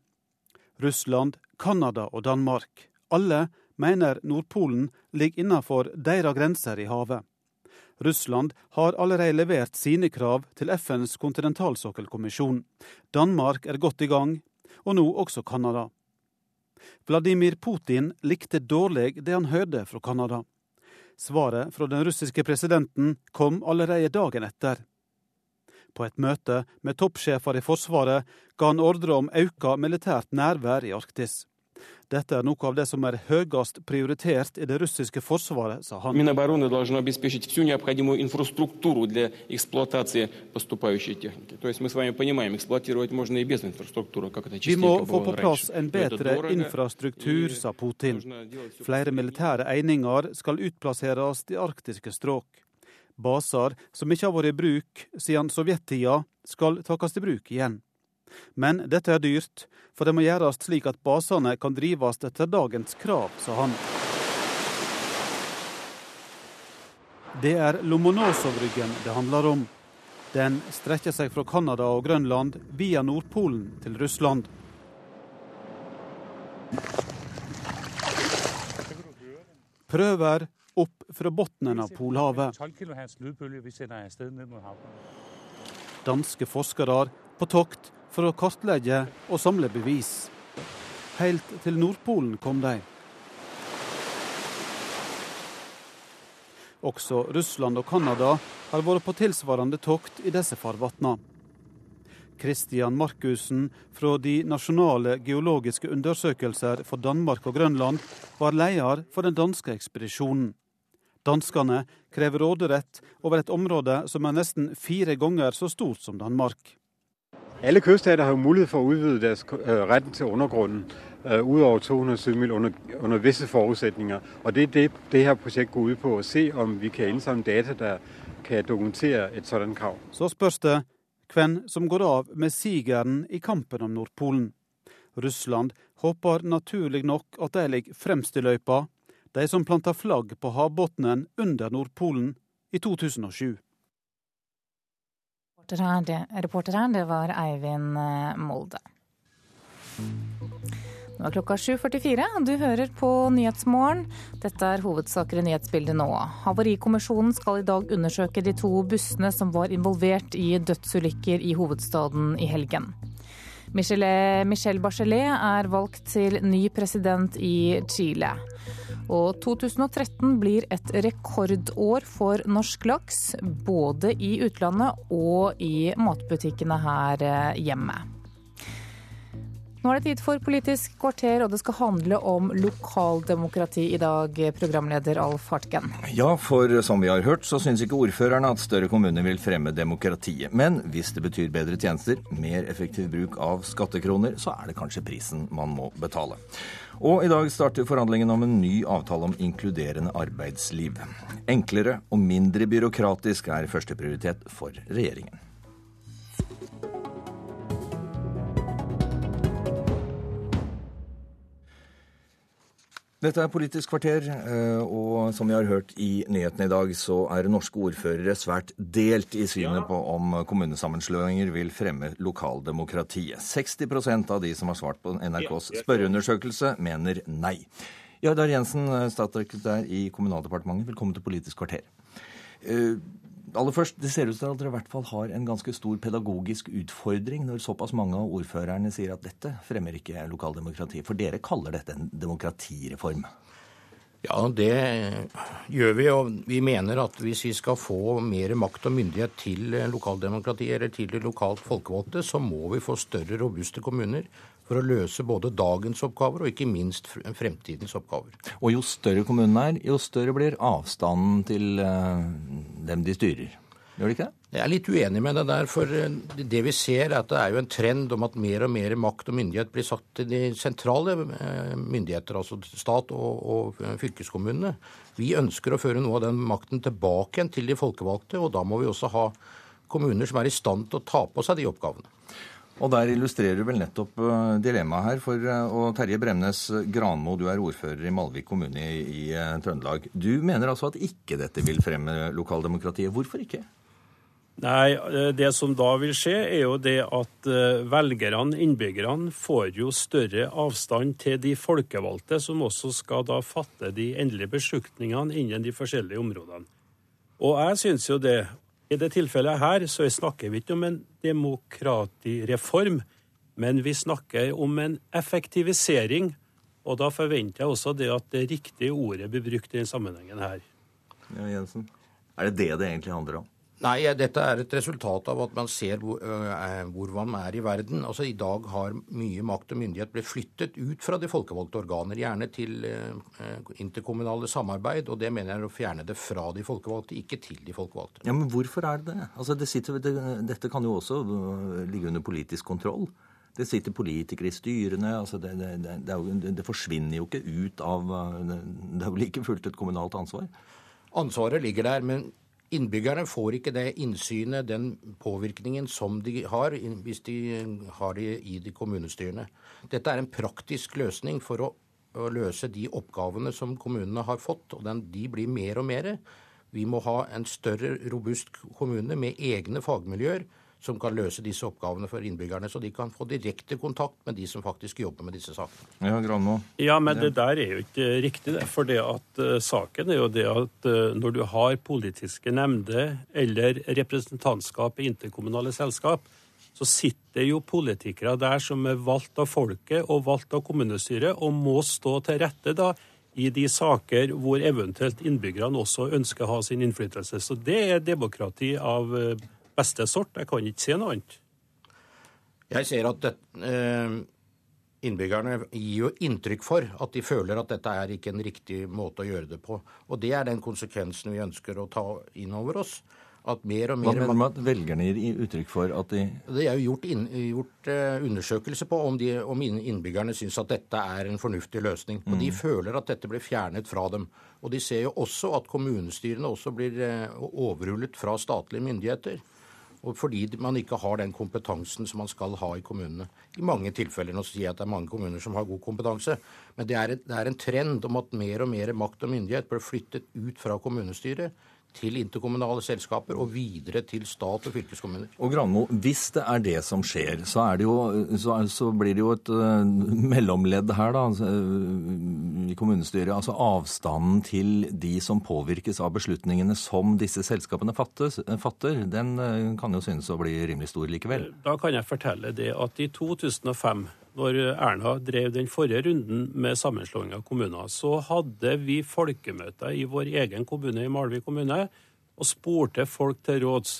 Russland, Canada og Danmark, alle mener Nordpolen ligger innenfor deres grenser i havet. Russland har allerede levert sine krav til FNs kontinentalsokkelkommisjon. Danmark er godt i gang, og nå også Canada. Vladimir Putin likte dårlig det han hørte fra Canada. Svaret fra den russiske presidenten kom allerede dagen etter. På et møte med toppsjefer i Forsvaret ga han ordre om økt militært nærvær i Arktis. Dette er noe av det som er høyest prioritert i det russiske forsvaret, sa han. Vi må få på plass en bedre infrastruktur, sa Putin. Flere militære eininger skal utplasseres i arktiske strøk. Baser som ikke har vært i bruk siden sovjettida, skal takkes i bruk igjen. Men dette er dyrt, for det må gjøres slik at basene kan drives etter dagens krav, sa han. Det er Lomonosov-ryggen det handler om. Den strekker seg fra Canada og Grønland via Nordpolen til Russland. Prøver opp fra bunnen av Polhavet. Danske forskere på tokt for å kartlegge og samle bevis. Helt til Nordpolen kom de. Også Russland og Canada har vært på tilsvarende tokt i disse farvannene. Christian Markussen fra de nasjonale geologiske undersøkelser for Danmark og Grønland var leder for den danske ekspedisjonen. Danskene krever råderett over et område som er nesten fire ganger så stort som Danmark. Alle kyststater har jo mulighed for at udvide deres øh, retten til undergrunden uh, ud over 200 sømil under, under visse forudsætninger. Og det er det, det her projekt går ud på, at se om vi kan indsamle data, der kan dokumentere et sådan krav. Så spørs det hvem som går av med sigeren i kampen om Nordpolen. Russland håper naturlig nok at de ligger fremst i løypa, de som planta flagg på havbunnen under Nordpolen i 2007. Reporter her, det, reporter her, det var Eivind eh, Molde. Nå er klokka 7.44, du hører på Nyhetsmorgen. Dette er hovedsaker i nyhetsbildet nå. Havarikommisjonen skal i dag undersøke de to bussene som var involvert i dødsulykker i hovedstaden i helgen. Michelle Bachelet er valgt til ny president i Chile. Og 2013 blir et rekordår for norsk laks, både i utlandet og i matbutikkene her eh, hjemme. Nå er det tid for Politisk kvarter, og det skal handle om lokaldemokrati i dag, programleder Alf Hartgen. Ja, for som vi har hørt, så syns ikke ordførerne at større kommuner vil fremme demokratiet. Men hvis det betyr bedre tjenester, mer effektiv bruk av skattekroner, så er det kanskje prisen man må betale. Og i dag starter forhandlingene om en ny avtale om inkluderende arbeidsliv. Enklere og mindre byråkratisk er førsteprioritet for regjeringen. Dette er Politisk kvarter, eh, og som vi har hørt i nyhetene i dag, så er norske ordførere svært delt i synet på om kommunesammenslåinger vil fremme lokaldemokratiet. 60% av de som har svart på NRKs spørreundersøkelse, mener nei. Jardar Jensen, statssekretær i Kommunaldepartementet, velkommen til Politisk kvarter. Aller først, Det ser ut til at dere i hvert fall har en ganske stor pedagogisk utfordring når såpass mange av ordførerne sier at dette fremmer ikke lokaldemokrati. For dere kaller dette en demokratireform? Ja, det gjør vi. Og vi mener at hvis vi skal få mer makt og myndighet til lokaldemokratiet eller til de lokalt folkevalgte, så må vi få større, robuste kommuner for å løse både dagens oppgaver og ikke minst fremtidens oppgaver. Og jo større kommunen er, jo større blir avstanden til uh, dem de styrer. Gjør det ikke det? Jeg er litt uenig med det der. For eh, det vi ser, er at det er jo en trend om at mer og mer makt og myndighet blir satt til de sentrale eh, myndigheter, altså stat og, og fylkeskommunene. Vi ønsker å føre noe av den makten tilbake igjen til de folkevalgte, og da må vi også ha kommuner som er i stand til å ta på seg de oppgavene. Og der illustrerer du vel nettopp uh, dilemmaet her. For, uh, og Terje Bremnes Granmo, du er ordfører i Malvik kommune i, i uh, Trøndelag. Du mener altså at ikke dette vil fremme lokaldemokratiet. Hvorfor ikke? Nei, Det som da vil skje, er jo det at velgerne, innbyggerne, får jo større avstand til de folkevalgte, som også skal da fatte de endelige beslutningene innen de forskjellige områdene. Og jeg syns jo det, i det tilfellet her så snakker vi ikke om en demokratireform, men vi snakker om en effektivisering. Og da forventer jeg også det at det riktige ordet blir brukt i denne sammenhengen her. Ja, Jensen. Er det det det egentlig handler om? Nei, dette er et resultat av at man ser hvor, øh, hvor, man er i verden. Altså I dag har mye makt og myndighet blitt flyttet ut fra de folkevalgte organer, gjerne til øh, interkommunale samarbeid. Og det mener jeg er å fjerne det fra de folkevalgte, ikke til de folkevalgte. Ja, Men hvorfor er det det? Altså, det sitter, det, Dette kan jo også ligge under politisk kontroll. Det sitter politikere i styrene. altså det, det, det forsvinner jo ikke ut av Det er jo like fullt et kommunalt ansvar? Ansvaret ligger der, men Innbyggerne får ikke det innsynet, den påvirkningen, som de har hvis de har det i de kommunestyrene. Dette er en praktisk løsning for å, å løse de oppgavene som kommunene har fått, og den, de blir mer og mer. Vi må ha en større, robust kommune med egne fagmiljøer som kan løse disse oppgavene for innbyggerne, så de kan få direkte kontakt med de som faktisk jobber med disse sakene. Ja, Granmo. Ja, men det der er jo ikke riktig, det. For det at uh, saken er jo det at uh, når du har politiske nemnder eller representantskap i interkommunale selskap, så sitter jo politikere der som er valgt av folket og valgt av kommunestyret, og må stå til rette da i de saker hvor eventuelt innbyggerne også ønsker å ha sin innflytelse. Så det er demokrati av uh, beste sort. Jeg kan ikke si noe annet. Jeg ser at det, eh, innbyggerne gir jo inntrykk for at de føler at dette er ikke en riktig måte å gjøre det på. Og det er den konsekvensen vi ønsker å ta inn over oss. At mer og mer... Hva mener du med at velgerne gir uttrykk for at de Det er jo gjort, inn, gjort uh, undersøkelse på om, de, om innbyggerne syns at dette er en fornuftig løsning. Og mm. de føler at dette blir fjernet fra dem. Og de ser jo også at kommunestyrene også blir uh, overrullet fra statlige myndigheter. Og fordi man ikke har den kompetansen som man skal ha i kommunene. I mange tilfeller. Nå sier jeg at det er mange kommuner som har god kompetanse. Men det er, det er en trend om at mer og mer makt og myndighet blir flyttet ut fra kommunestyret til interkommunale selskaper og videre til stat og fylkeskommuner. Og Granmo, hvis det er det som skjer, så, det jo, så, så blir det jo et uh, mellomledd her da, uh, i kommunestyret. Altså avstanden til de som påvirkes av beslutningene som disse selskapene fattes, fatter, den uh, kan jo synes å bli rimelig stor likevel. Da kan jeg fortelle det at i 2005 når Erna drev den forrige runden med sammenslåing av kommuner, så hadde vi folkemøter i vår egen kommune, i Malvik kommune, og spurte folk til råds.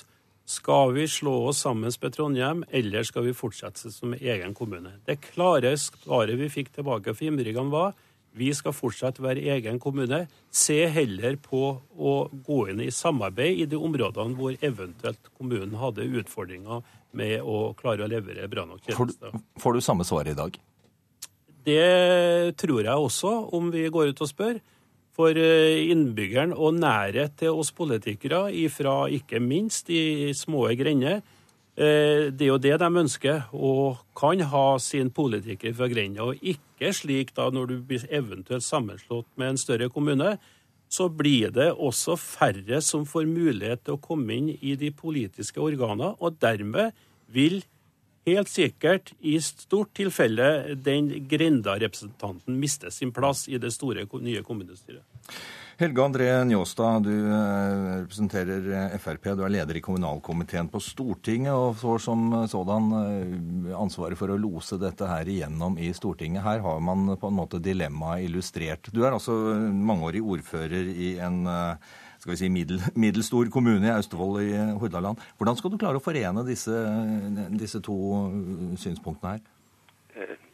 Skal vi slå oss sammen med Trondheim, eller skal vi fortsette som egen kommune? Det klare svaret vi fikk tilbake fra innbyggerne, var vi skal fortsatt være egen kommune. Se heller på å gå inn i samarbeid i de områdene hvor eventuelt kommunen hadde utfordringer med å klare å levere bra nok tjenester. Får, får du samme svar i dag? Det tror jeg også, om vi går ut og spør. For eh, innbyggeren og nærhet til oss politikere, ifra ikke minst de små grender, det er jo det de ønsker, og kan ha sin politiker fra grenda. Og ikke slik da når du blir eventuelt sammenslått med en større kommune, så blir det også færre som får mulighet til å komme inn i de politiske organene, og dermed vil helt sikkert i stort tilfelle den Grenda-representanten miste sin plass i det store nye kommunestyret. Helge André Njåstad, du eh, representerer eh, Frp. Du er leder i kommunalkomiteen på Stortinget og får som sådan eh, ansvaret for å lose dette her igjennom i Stortinget. Her har man på en måte dilemmaet illustrert. Du er altså mangeårig ordfører i en skal vi si, middel, middelstor kommune i Austevoll i Hordaland. Hvordan skal du klare å forene disse, disse to synspunktene her?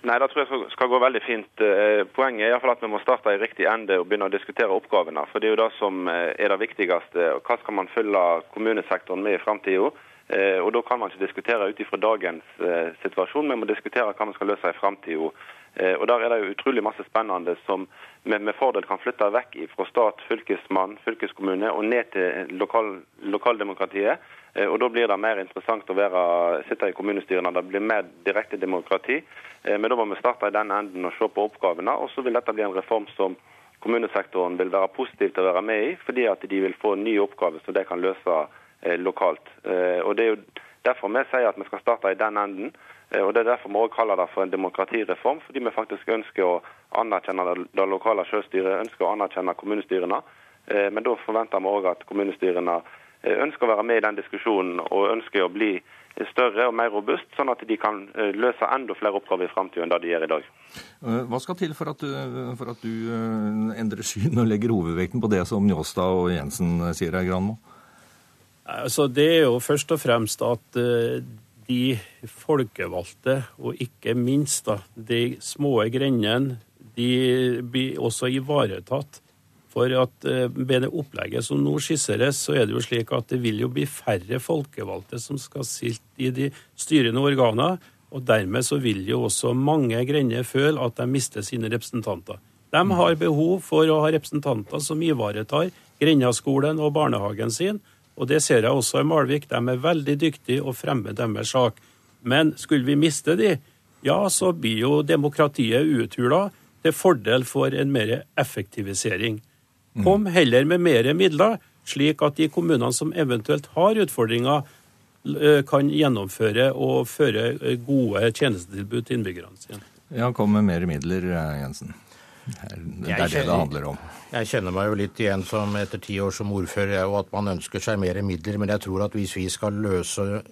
Nei, det tror jeg skal gå veldig fint. Eh, poenget er i fall at vi må starte i riktig ende og begynne å diskutere oppgavene. For det er jo det som eh, er det viktigste. Hva skal man fylle kommunesektoren med i framtida? Eh, og da kan man ikke diskutere ut ifra dagens situasjon, vi må diskutere hva vi skal løse i framtida. Og der er det jo utrolig masse spennende som vi med fordel kan flytte vekk fra stat, fylkesmann, fylkeskommune og ned til lokal, lokaldemokratiet. Eh, og Da blir det mer interessant å være, sitte i kommunestyrene. Det blir mer direkte demokrati. Eh, men da må vi starte i den enden og se på oppgavene. Og så vil dette bli en reform som kommunesektoren vil være positiv til å være med i, fordi at de vil få nye oppgaver som de kan løse eh, lokalt. Og Det er jo derfor vi sier at vi skal starte i den enden. Og Det er derfor vi også kaller det for en demokratireform, fordi vi faktisk ønsker å anerkjenne det lokale selvstyret, ønsker å anerkjenne kommunestyrene. Men da forventer vi òg at kommunestyrene ønsker å være med i den diskusjonen og ønsker å bli større og mer robust, sånn at de kan eh, løse enda flere oppgaver i framtida enn det de gjør i dag. Eh, hva skal til for at, du, for at du endrer syn og legger hovedvekten på det som Njåstad og Jensen sier her, Granmo? Altså, det er jo først og fremst at de folkevalgte, og ikke minst da, de små grendene, de blir også ivaretatt for at eh, med det opplegget som nå skisseres, så er det jo slik at det vil jo bli færre folkevalgte som skal sitte i de styrende organer. Og dermed så vil jo også mange grender føle at de mister sine representanter. De har behov for å ha representanter som ivaretar grendaskolen og barnehagen sin. Og det ser jeg også i Malvik. De er veldig dyktige og fremmer deres sak. Men skulle vi miste de, ja, så blir jo demokratiet uthula til fordel for en mer effektivisering. Kom heller med mer midler, slik at de kommunene som eventuelt har utfordringer, eh, kan gjennomføre og føre eh, gode tjenestetilbud til innbyggerne sine. Ja, kom med mer midler, eh, Jensen. Det er det det handler om. Jeg kjenner meg jo litt igjen som etter ti år som ordfører, og at man ønsker seg mer midler. Men jeg tror at hvis vi skal løse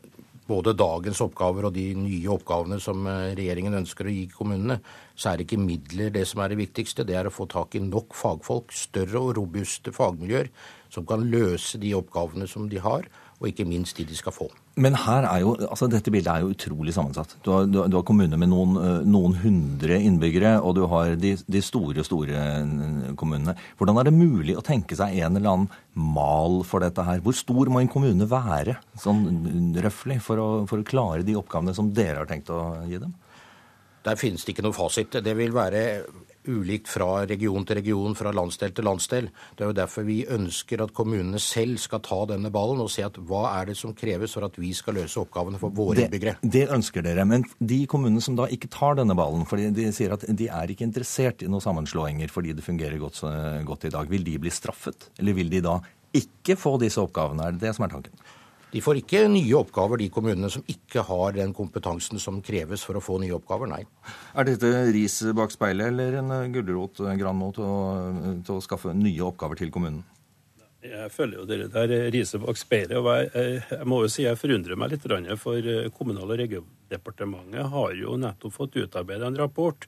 både dagens oppgaver og de nye oppgavene som regjeringen ønsker å gi kommunene, så er ikke midler det som er det viktigste. Det er å få tak i nok fagfolk, større og robuste fagmiljøer, som kan løse de oppgavene som de har, og ikke minst de de skal få. Men her er jo, altså dette bildet er jo utrolig sammensatt. Du har, du, har kommuner med noen, eh, noen, hundre innbyggere, og du har de, de, store, store eh, kommunene. Hvordan er det mulig å tenke seg en eller annen mal for dette her? Hvor stor må en kommune være, sånn røftlig, for, for å klare de oppgavene som dere har tenkt å gi dem? Der finnes det ikke noe fasit. Det vil være ulikt fra region til region, fra landsdel til landsdel. Det er jo derfor vi ønsker at kommunene selv skal ta denne ballen og se at hva er det som kreves for at vi skal løse oppgavene for våre Det, innbyggere. det ønsker dere. Men de kommunene som da ikke tar denne ballen, fordi de sier at de er ikke interessert i noen sammenslåinger fordi det fungerer godt, godt i dag, vil de bli straffet? Eller vil de da ikke få disse oppgavene? Er det det som er tanken? De får ikke nye oppgaver, de kommunene som ikke har den kompetansen som kreves for å få nye oppgaver, nei. Er dette ris bak speilet eller en gulrot Granmo, til å, til å skaffe nye oppgaver til kommunen? Jeg føler jo dere der riset bak speilet. og jeg, jeg, jeg må jo si jeg forundrer meg litt, for eh, Kommunal- og regionaldepartementet har jo nettopp fått utarbeidet en rapport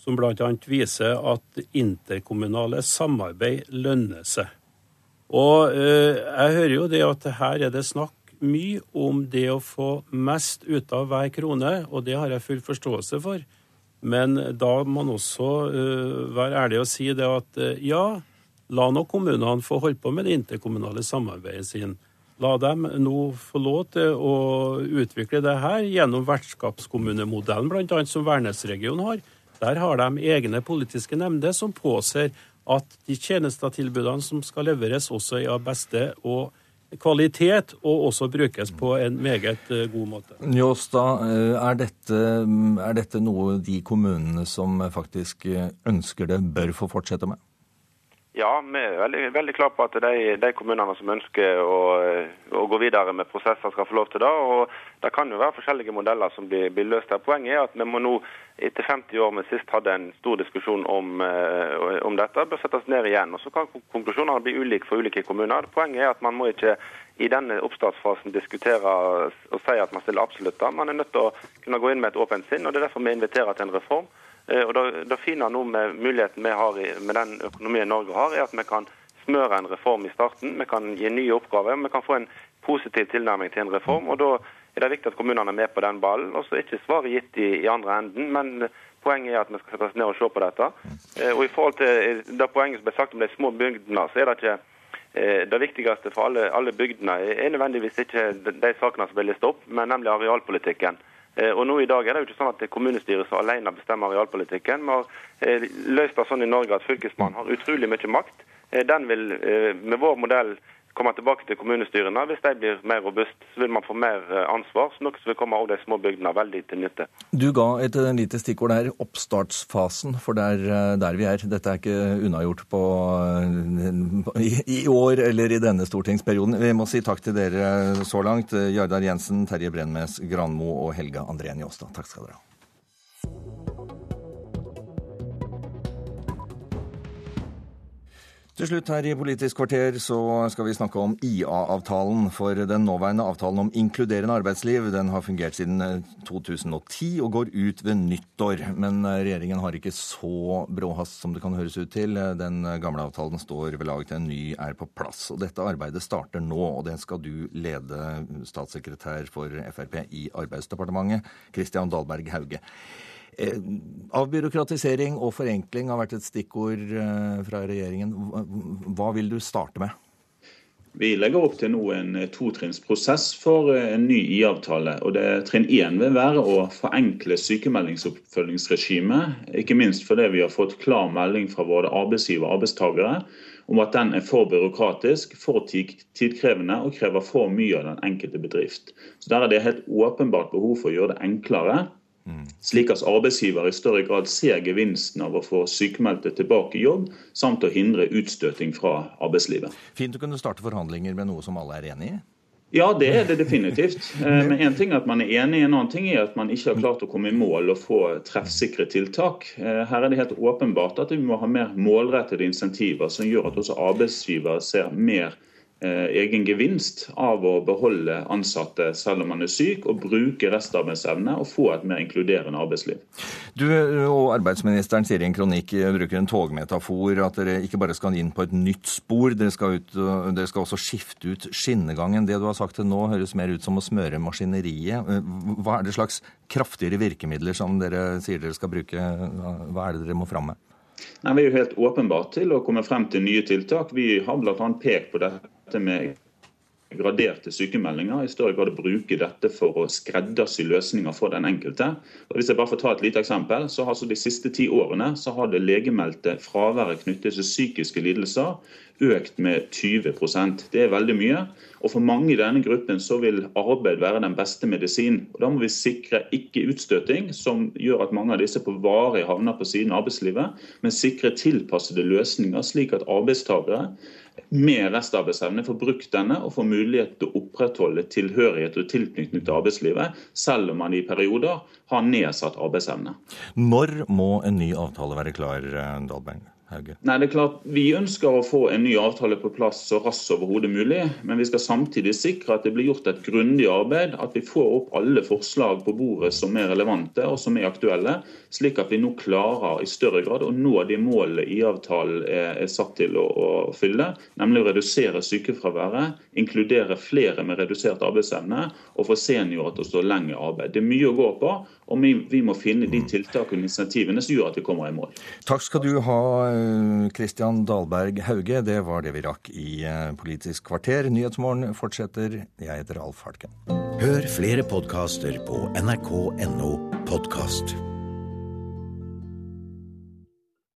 som bl.a. viser at interkommunale samarbeid lønner seg. Og eh, jeg hører jo det at her er det snakk mye om det å få mest ut av hver krone, og det har jeg full forståelse for. Men da må man også eh, være ærlig og si det at eh, ja, la nå kommunene få holde på med det interkommunale samarbeidet sin. La dem nå få lov til å utvikle det her gjennom vertskapskommunemodellen, bl.a. som Værnesregionen har. Der har de egne politiske nemnder som påser at de tjenestetilbudene som skal leveres, også er av beste og kvalitet, og også brukes på en meget eh, god måte. Njåstad, eh, er dette, er dette noe de kommunene som faktisk eh, ønsker det, bør få fortsette med? Ja, vi er veldig, veldig klar på at de, de kommunene som ønsker å, å, gå videre med prosesser, skal få lov til det. og Det kan jo være forskjellige modeller som blir, blir løst her. Poenget er at vi må nå, etter 50 år vi sist hadde en stor diskusjon om, om dette, bør settes ned igjen. og Så kan konklusjonene bli ulike for ulike kommuner. Poenget er at man må ikke i denne oppstartsfasen diskutere og si at man stiller absolutt absolutter. Man er nødt til å kunne gå inn med et åpent sinn. og Det er derfor vi inviterer til en reform. Og Det, det fine nå med muligheten vi har i, med den økonomien Norge har, er at vi kan smøre en reform i starten. Vi kan gi nye oppgaver. Vi kan få en positiv tilnærming til en reform. og Da er det viktig at kommunene er med på den ballen. og så er ikke svaret gitt i, i andre enden. men Poenget er at vi skal sette oss ned og se på dette. Og i forhold til det poenget som ble sagt om de små bygdene, så er det ikke det viktigste for alle, alle bygdene er nødvendigvis ikke de sakene som blir listet opp, men nemlig arealpolitikken. Og nå i dag er det jo ikke sånn at det er kommunestyret som alene bestemmer arealpolitikken. Vi har løst det sånn i Norge at Fylkesmannen har utrolig mye makt. Den vil med vår modell komme tilbake til kommunestyrene. Hvis de blir mer robuste, så vil man få mer ansvar, så noe som vil komme også de små bygdene veldig til nytte. Du ga et lite stikkord der, oppstartsfasen, for det er der vi er. Dette er ikke unnagjort på, i, i år eller i denne stortingsperioden. Vi må si takk til dere så langt. Jardar Jensen, Terje Brennmes Granmo og Helga André Njåstad. Takk skal dere ha. Til slutt her i Politisk kvarter så skal vi snakke om IA-avtalen. For den nåværende avtalen om inkluderende arbeidsliv den har fungert siden 2010 og går ut ved nyttår. Men regjeringen har ikke så bråhast som det kan høres ut til. Den gamle avtalen står ved lag til en ny er på plass. Og dette arbeidet starter nå, og det skal du lede, statssekretær for Frp i Arbeidsdepartementet, Kristian Dahlberg Hauge. Avbyråkratisering og forenkling har vært et stikkord fra regjeringen. Hva vil du starte med? Vi legger opp til nå en totrinnsprosess for en ny IA-avtale. og det Trinn én vil være å forenkle sykemeldingsoppfølgingsregimet. Ikke minst fordi vi har fått klar melding fra både arbeidsgiver og arbeidstakere om at den er for byråkratisk, for tidkrevende og krever for mye av den enkelte bedrift. Så Der er det helt åpenbart behov for å gjøre det enklere slik at arbeidsgiver i større grad ser gevinsten av å få sykemeldte tilbake i jobb, samt å hindre utstøting fra arbeidslivet. Fint å kunne starte forhandlinger med noe som alle er enig i? Ja, det er det definitivt. Men en ting er at man er enig, en annen ting er at man ikke har klart å komme i mål og få treffsikre tiltak. Her er det helt åpenbart at vi må ha mer målrettede insentiver som gjør at også arbeidsgivere ser mer egen gevinst av å beholde ansatte selv om man er syk, og bruke restarbeidsevne og få et mer inkluderende arbeidsliv. Du og arbeidsministeren sier i en kronikk bruker en togmetafor at dere ikke bare skal inn på et nytt spor, dere skal, ut, dere skal også skifte ut skinnegangen. Det du har sagt til nå høres mer ut som å smøre maskineriet. Hva er det slags kraftigere virkemidler som dere sier dere skal bruke? Hva er det dere må fram med? Nei, vi er jo helt åpenbart til å komme frem til nye tiltak. Vi har bl.a. pekt på dette med graderte sykemeldinger, i større grad å bruke dette for å skreddersy løsninger for den enkelte. Og hvis jeg bare får ta et lite eksempel, så har så De siste ti årene så har det legemeldte fraværet knyttet til psykiske lidelser økt med 20% Det er veldig mye. Og For mange i denne gruppen så vil arbeid være den beste medisin. Og Da må vi sikre ikke utstøting, som gjør at mange av disse på varig havner på siden av arbeidslivet, men sikre tilpassede løsninger, slik at arbeidstakere med restarbeidsevne får brukt denne og får mulighet til å opprettholde tilhørighet og tilknytning til arbeidslivet, selv om man i perioder har nedsatt arbeidsevne. Når må en ny avtale være klar, Dahlberg? Hauge? Nei, det er klart, Vi ønsker å få en ny avtale på plass så raskt overhodet mulig. Men vi skal samtidig sikre at det blir gjort et grundig arbeid. At vi får opp alle forslag på bordet som er relevante og som er aktuelle. Slik at vi nå klarer i større grad å nå de målene IA-avtalen er, er, satt til å, å, fylle. Nemlig å redusere sykefraværet, inkludere flere med redusert arbeidsevne og få seniorer til å stå lenger i arbeid. Det er mye å gå på. Og vi, vi må finne de tiltakene og initiativene som gjør at vi kommer i mål. Takk skal du ha, Kristian Dahlberg Hauge. Det var det vi rakk i eh, Politisk kvarter. Nyhetsmorgen fortsetter. Jeg heter Alf Hartken. Hør flere podkaster på nrk.no podkast.